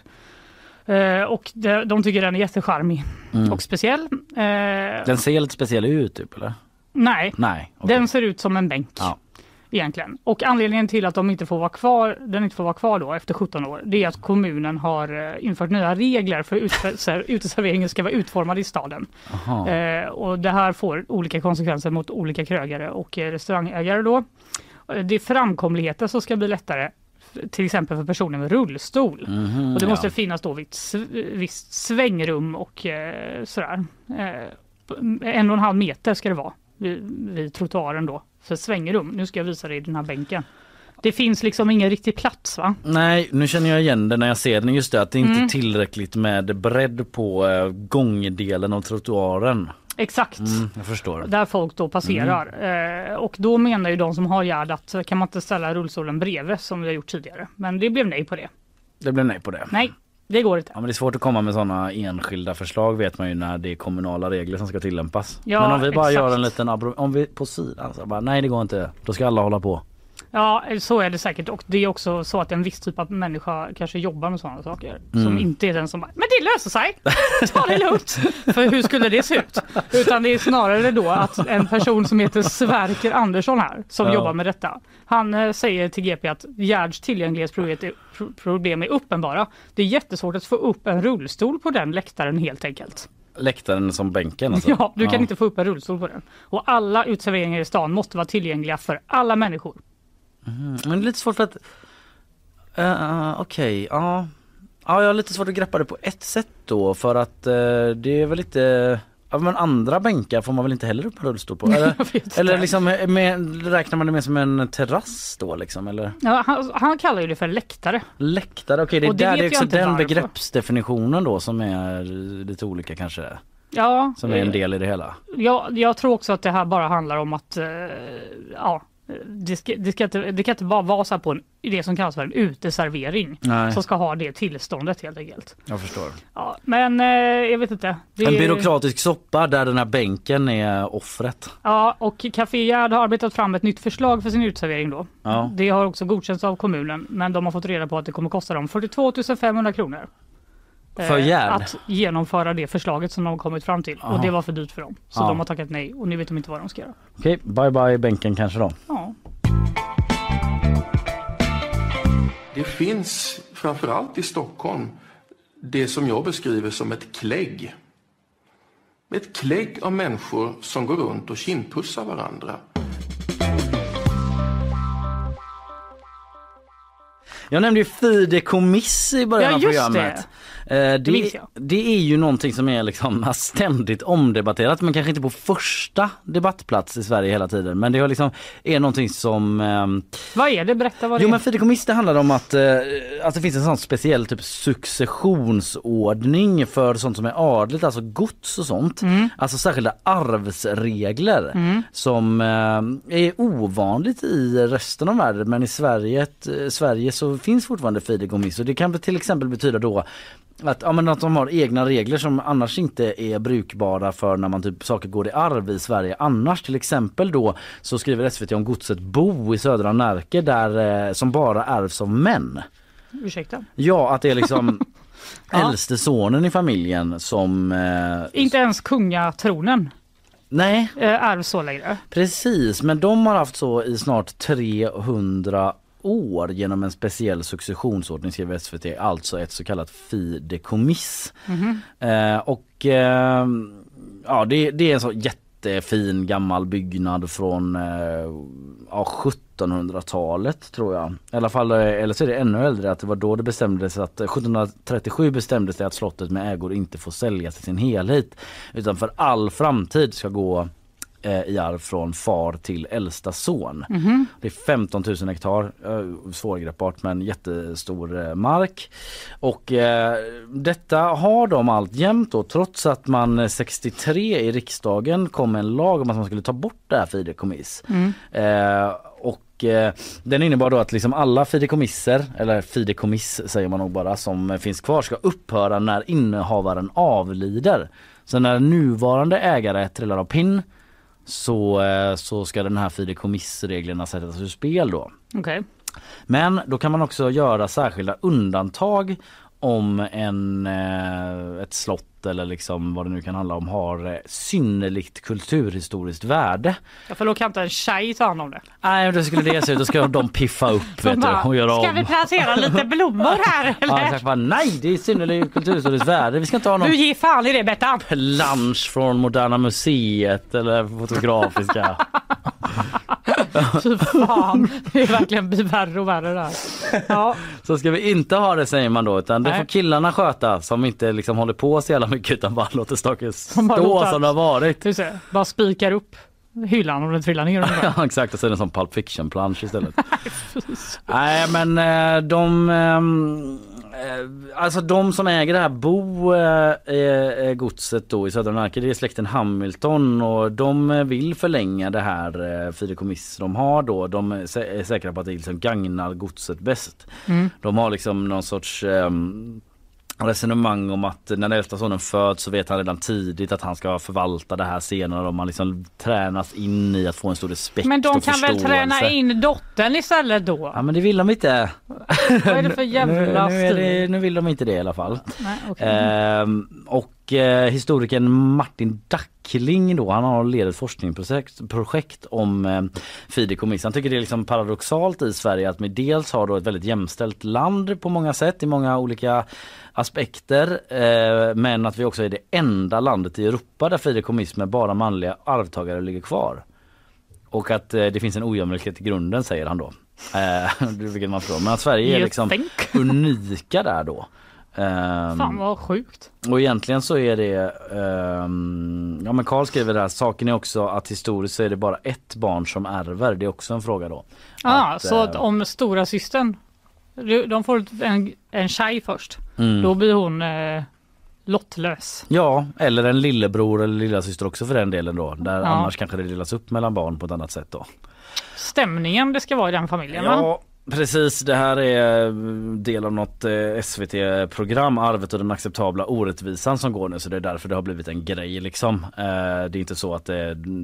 Eh, och de, de tycker den är jättecharmig Mm. och speciell. Eh, Den ser lite speciell ut typ eller? nej, Nej. okej. den ser ut som en bänk. Ja. Egentligen. Och anledningen till att de inte får vara kvar, den inte får vara kvar då efter 17 år, det är att kommunen har eh, infört nya regler för hur ute- (laughs) uteserveringen ska vara utformad i staden. Eh, och det här får olika konsekvenser mot olika krögare och eh, restaurangägare då. Eh, Det är framkomligheten som ska bli lättare till exempel för personer med rullstol. Mhm, och det måste ja. finnas då vid sv- visst svängrum och eh, sådär. Eh, en och en halv meter ska det vara vid, vid trottoaren då för svängrum. Nu ska jag visa dig den här bänken. Det finns liksom ingen riktig plats va? Nej, nu känner jag igen det när jag ser den. Just det att det inte Mm. är tillräckligt med bredd på eh, gångdelen av trottoaren. Exakt. Mm, jag förstår. Där folk då passerar. Mm. Eh, och då menar ju de som har Gerd att eh, kan man inte ställa rullstolen bredvid som vi har gjort tidigare. Men det blev nej på det. Det blev nej på det. Nej, det går inte. Ja, men det är svårt att komma med sådana enskilda förslag vet man ju när det är kommunala regler som ska tillämpas. Ja, men om vi bara exakt. gör en liten om vi på sidan så bara nej det går inte. Då ska alla hålla på. Ja, så är det säkert. Och det är också så att en viss typ av människa kanske jobbar med sådana saker. Som Mm. inte är den som bara, men det löser sig. Ta det lugnt. För hur skulle det se ut? Utan det är snarare då att en person som heter Sverker Andersson här, som Ja. jobbar med detta. Han eh, säger till GP att Gerds tillgänglighetsproblem är, uppenbara. Det är jättesvårt att få upp en rullstol på den läktaren helt enkelt. Läktaren som bänken alltså. Ja, du kan inte få upp en rullstol på den. Och alla uteserveringar i stan måste vara tillgängliga för alla människor. Mm, men det är lite svårt för att uh, okej, ja. Ja, jag har lite svårt att greppa det på ett sätt då för att eh, det är väl lite Ja, men andra bänkar får man väl inte heller upp en rullstol på? Eller, eller liksom, med, räknar man det mer som en terrass då liksom? Eller? Ja, han, han kallar ju det för läktare. Läktare, okej det är det där det är också den varför. begreppsdefinitionen då som är lite olika kanske. Ja, Som är en del i det hela. Jag, jag tror också att det här bara handlar om att ja, det, ska, det, ska inte, det kan inte bara vara så här på en, det som kallas för en uteservering Nej. som ska ha det tillståndet helt enkelt. Jag förstår. Ja, men eh, jag vet inte. Det, En byråkratisk soppa där den här bänken är offret. Ja, och Café Gerd har arbetat fram ett nytt förslag för sin uteservering då. Ja. Det har också godkänts av kommunen men de har fått reda på att det kommer kosta dem 42 500 kronor. För eh, Gerd? Att genomföra det förslaget som de har kommit fram till. Aha. Och det var för dyrt för dem. Så Ja. de har tackat nej och nu vet de inte vad de ska göra. Okej, bye bye bänken kanske då. Ja. Det finns, framförallt i Stockholm, det som jag beskriver som ett klägg. Ett klägg av människor som går runt och kindpussar varandra. Jag nämnde ju fideikommiss i början Ja, av just programmet. Eh, Det minns det, jag. det är ju någonting som är liksom (laughs) ständigt omdebatterat men kanske inte på första debattplats i Sverige hela tiden. Men det har liksom, är någonting som ehm, Vad är det? Berätta vad det Jo är. men fideikommiss det handlar om att, eh, att det finns en sån speciell typ successionsordning för sånt som är adligt, alltså gods och sånt. Mm. Alltså särskilda arvsregler Mm. som eh, är ovanligt i resten av världen men i Sverige, eh, Sverige så finns fortfarande fideikommiss och det kan till exempel betyda då att, ja, men att de har egna regler som annars inte är brukbara för när man typ saker går i arv i Sverige annars. Till exempel då så skriver SVT om godset Bo i södra Närke där, eh, som bara ärvs av män. Ursäkta? Ja att det är liksom (laughs) äldste sonen i familjen som eh, Inte ens kungatronen Nej. eh, ärvs så längre. Precis, men de har haft så i snart 300 år genom en speciell successionsordning skriver SVT, alltså ett så kallat fideikommiss. Mhm. Eh, och eh, ja det, det är en så jättefin gammal byggnad från eh, ja, 1700-talet tror jag. I alla fall, eh, eller så är det ännu äldre att det var då det bestämdes att 1737 bestämdes det att slottet med ägor inte får säljas i sin helhet utan för all framtid ska gå eh, i arv från far till äldsta son. Mhm. Det är 15 000 hektar, eh, svårgreppbart men jättestor eh, mark. Och eh, detta har de alltjämt då trots att man eh, 63 i riksdagen kom en lag om att man skulle ta bort det här fideikommiss. Mm. Eh, och eh, den innebar då att liksom alla fideikommisser, eller fideikommiss säger man nog bara, som eh, finns kvar ska upphöra när innehavaren avlider. Så när nuvarande ägare trillar av pinn så, eh, så ska den här fideikommissreglerna sättas ur spel då. Okej. Men då kan man också göra särskilda undantag om en, eh, ett slott eller liksom vad det nu kan handla om har eh, synnerligt kulturhistoriskt värde. Ja, för då kan inte en tjej ta hand om det. Nej, det skulle det se ut. Då ska de piffa upp (laughs) vet du, och göra Ska om. vi plantera lite blommor här (laughs) Ja, eller? exakt, bara, nej, det är synnerligt kulturhistoriskt värde. Vi ska inte ha någon Du ger fan i det Bettan. plansch från Moderna Museet eller Fotografiska. (laughs) (laughs) Fy fan, det är verkligen blir värre och värre där. Ja, Så ska vi inte ha det säger man då utan det Nej. får killarna sköta som inte liksom håller på så jävla mycket utan bara låter bara stå som det har varit. bara spikar upp hyllan och den trillar ner. (laughs) Ja exakt och så är det sån Pulp Fiction plansch istället. (laughs) Nej men eh, de ehm, eh, Alltså de som äger det här bo eh, eh, godset då i södra Närke det är släkten Hamilton och de eh, vill förlänga det här eh, fideikommiss de har då. De är sä- är säkra på att det liksom gagnar godset bäst. Mm. De har liksom någon sorts ehm, resonemang om att när den äldsta sonen föds så vet han redan tidigt att han ska förvalta det här senare och man liksom tränas in i att få en stor respekt Men de kan väl träna in dottern istället då? Ja men det vill de inte. Vad är det för jävla (laughs) nu, nu, det, nu vill de inte det i alla fall. Nej, okej. Ehm, och eh, historikern Martin Dackling då, han har lett ett forskningsprojekt projekt om eh, fideikommiss. Han tycker det är liksom paradoxalt i Sverige att vi dels har då ett väldigt jämställt land på många sätt i många olika aspekter. Eh, men att vi också är det enda landet i Europa där fideikommiss med bara manliga arvtagare ligger kvar. Och att eh, det finns en ojämlikhet i grunden säger han då. Eh, (laughs) vilket man förstår. Men att Sverige är liksom (laughs) unika där då. Ehm, Fan vad sjukt. och egentligen så är det, ehm, ja men Karl skriver där, saken är också att historiskt så är det bara ett barn som ärver. Det är också en fråga då. Ja, Att, så att eh, om stora systern, de får en, en tjej först, Mm. då blir hon eh, lottlös. Ja, eller en lillebror eller lillasyster också för den delen då. Där Ja. annars kanske det delas upp mellan barn på ett annat sätt då. Stämningen det ska vara i den familjen. va? Ja, precis. Det här är del av något eh, SVT-program, Arvet och den acceptabla orättvisan som går nu så det är därför det har blivit en grej liksom. Eh, Det är inte så att eh,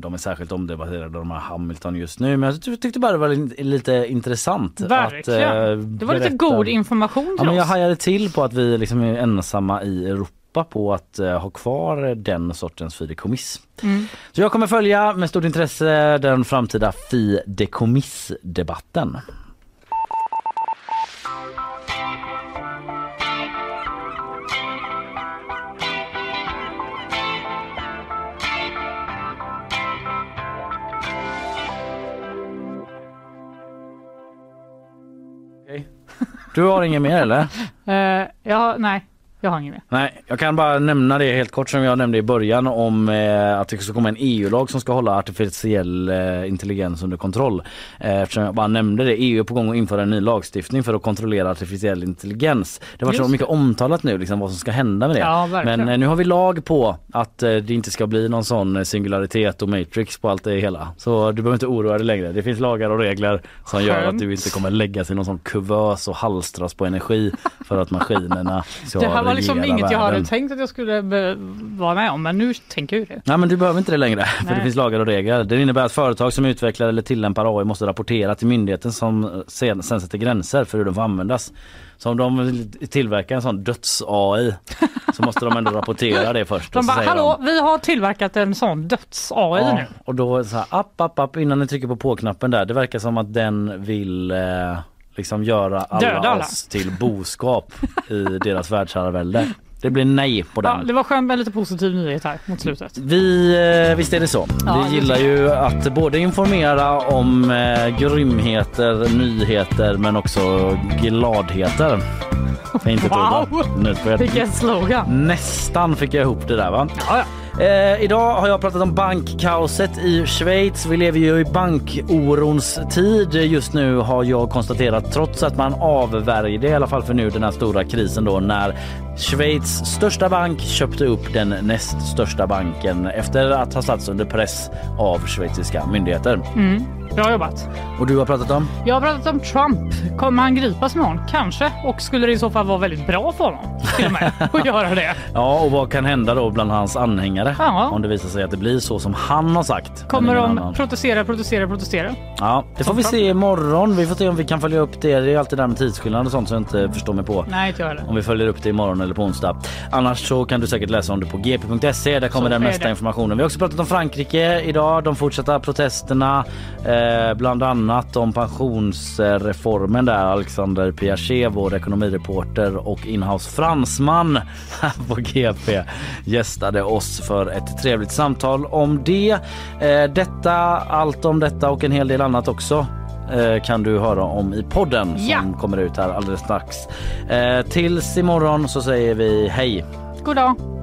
de är särskilt omdebatterade de här Hamilton just nu men jag ty- tyckte bara det var li- lite intressant. Verkligen. Att, eh, det var lite berätta- god information Ja, till men jag hajade till på att vi liksom är ensamma i Europa på att eh, ha kvar den sortens fideikommiss. Mm. Så jag kommer följa med stort intresse den framtida fideikommissdebatten. Du har inget mer eller? Uh, ja, nej, jag har inget mer. Nej, jag kan bara nämna det helt kort som jag nämnde i början om eh, att det ska komma en EU-lag som ska hålla artificiell eh, intelligens under kontroll. Eh, eftersom jag bara nämnde det, EU är på gång att införa en ny lagstiftning för att kontrollera artificiell intelligens. Det har varit så mycket omtalat nu liksom vad som ska hända med det. Ja. Men eh, nu har vi lag på att eh, det inte ska bli någon sån eh, singularitet och matrix på allt det hela. Så du behöver inte oroa dig längre. Det finns lagar och regler som gör att Skönt. du inte kommer läggas i någon sån kuvös och halstras på energi för att maskinerna ska var liksom inget jag hade världen. tänkt att jag skulle vara med om, men nu tänker jag det. Nej men du behöver inte det längre (laughs) för Nej. det finns lagar och regler. Det innebär att företag som utvecklar eller tillämpar AI måste rapportera till myndigheten som sen, sen sätter gränser för hur den får användas. Så om de vill tillverka en sån döds-AI så måste de ändå rapportera det först. De bara, hallå, vi har tillverkat en sån döds-AI Ja, nu. och då så här, app, app, app innan ni trycker på på-knappen där. Det verkar som att den vill eh, liksom göra alla, alla. oss till boskap i deras världsherravälde. Det blir nej på den. Ja, det var skönt med lite positiv nyhet här mot slutet. Vi, eh, visst är det så. Ja, vi gillar ju att både informera om eh, grymheter, nyheter men också gladheter. Wow! wow. Vilken slogan! Nästan fick jag ihop det där va? Ja, ja. Eh, idag har jag pratat om bankkaoset i Schweiz. Vi lever ju i bankorons tid. Just nu har jag konstaterat, trots att man avvärjde i alla fall för nu den här stora krisen då när Schweiz största bank köpte upp den näst största banken efter att ha satts under press av schweiziska myndigheter. Mm. Bra jobbat. Och du har pratat om? Jag har pratat om Trump. Kommer han gripas imorgon? Kanske. Och skulle det i så fall vara väldigt bra för honom till och med (laughs) att göra det? Ja, och vad kan hända då bland hans anhängare? Ja. Om det visar sig att det blir så som han har sagt. Kommer de annan. protestera, protestera, protestera? Ja, det får vi se imorgon. Vi får se om vi kan följa upp det. Det är alltid det där med tidsskillnad och sånt som jag inte förstår mig på. Nej, inte jag heller. Om vi följer upp det imorgon eller på onsdag. Annars så kan du säkert läsa om det på gp.se. Där kommer Så den mesta det. informationen. Vi har också pratat om Frankrike idag. De fortsatta protesterna. Eh, bland annat om pensionsreformen där. Alexander Piaget, vår ekonomireporter och inhouse fransman här (laughs) på GP gästade oss för ett trevligt samtal om det. Eh, detta, allt om detta och en hel del annat också eh, kan du höra om i podden som Ja. kommer ut här alldeles strax. Eh, tills imorgon så säger vi hej. God dag.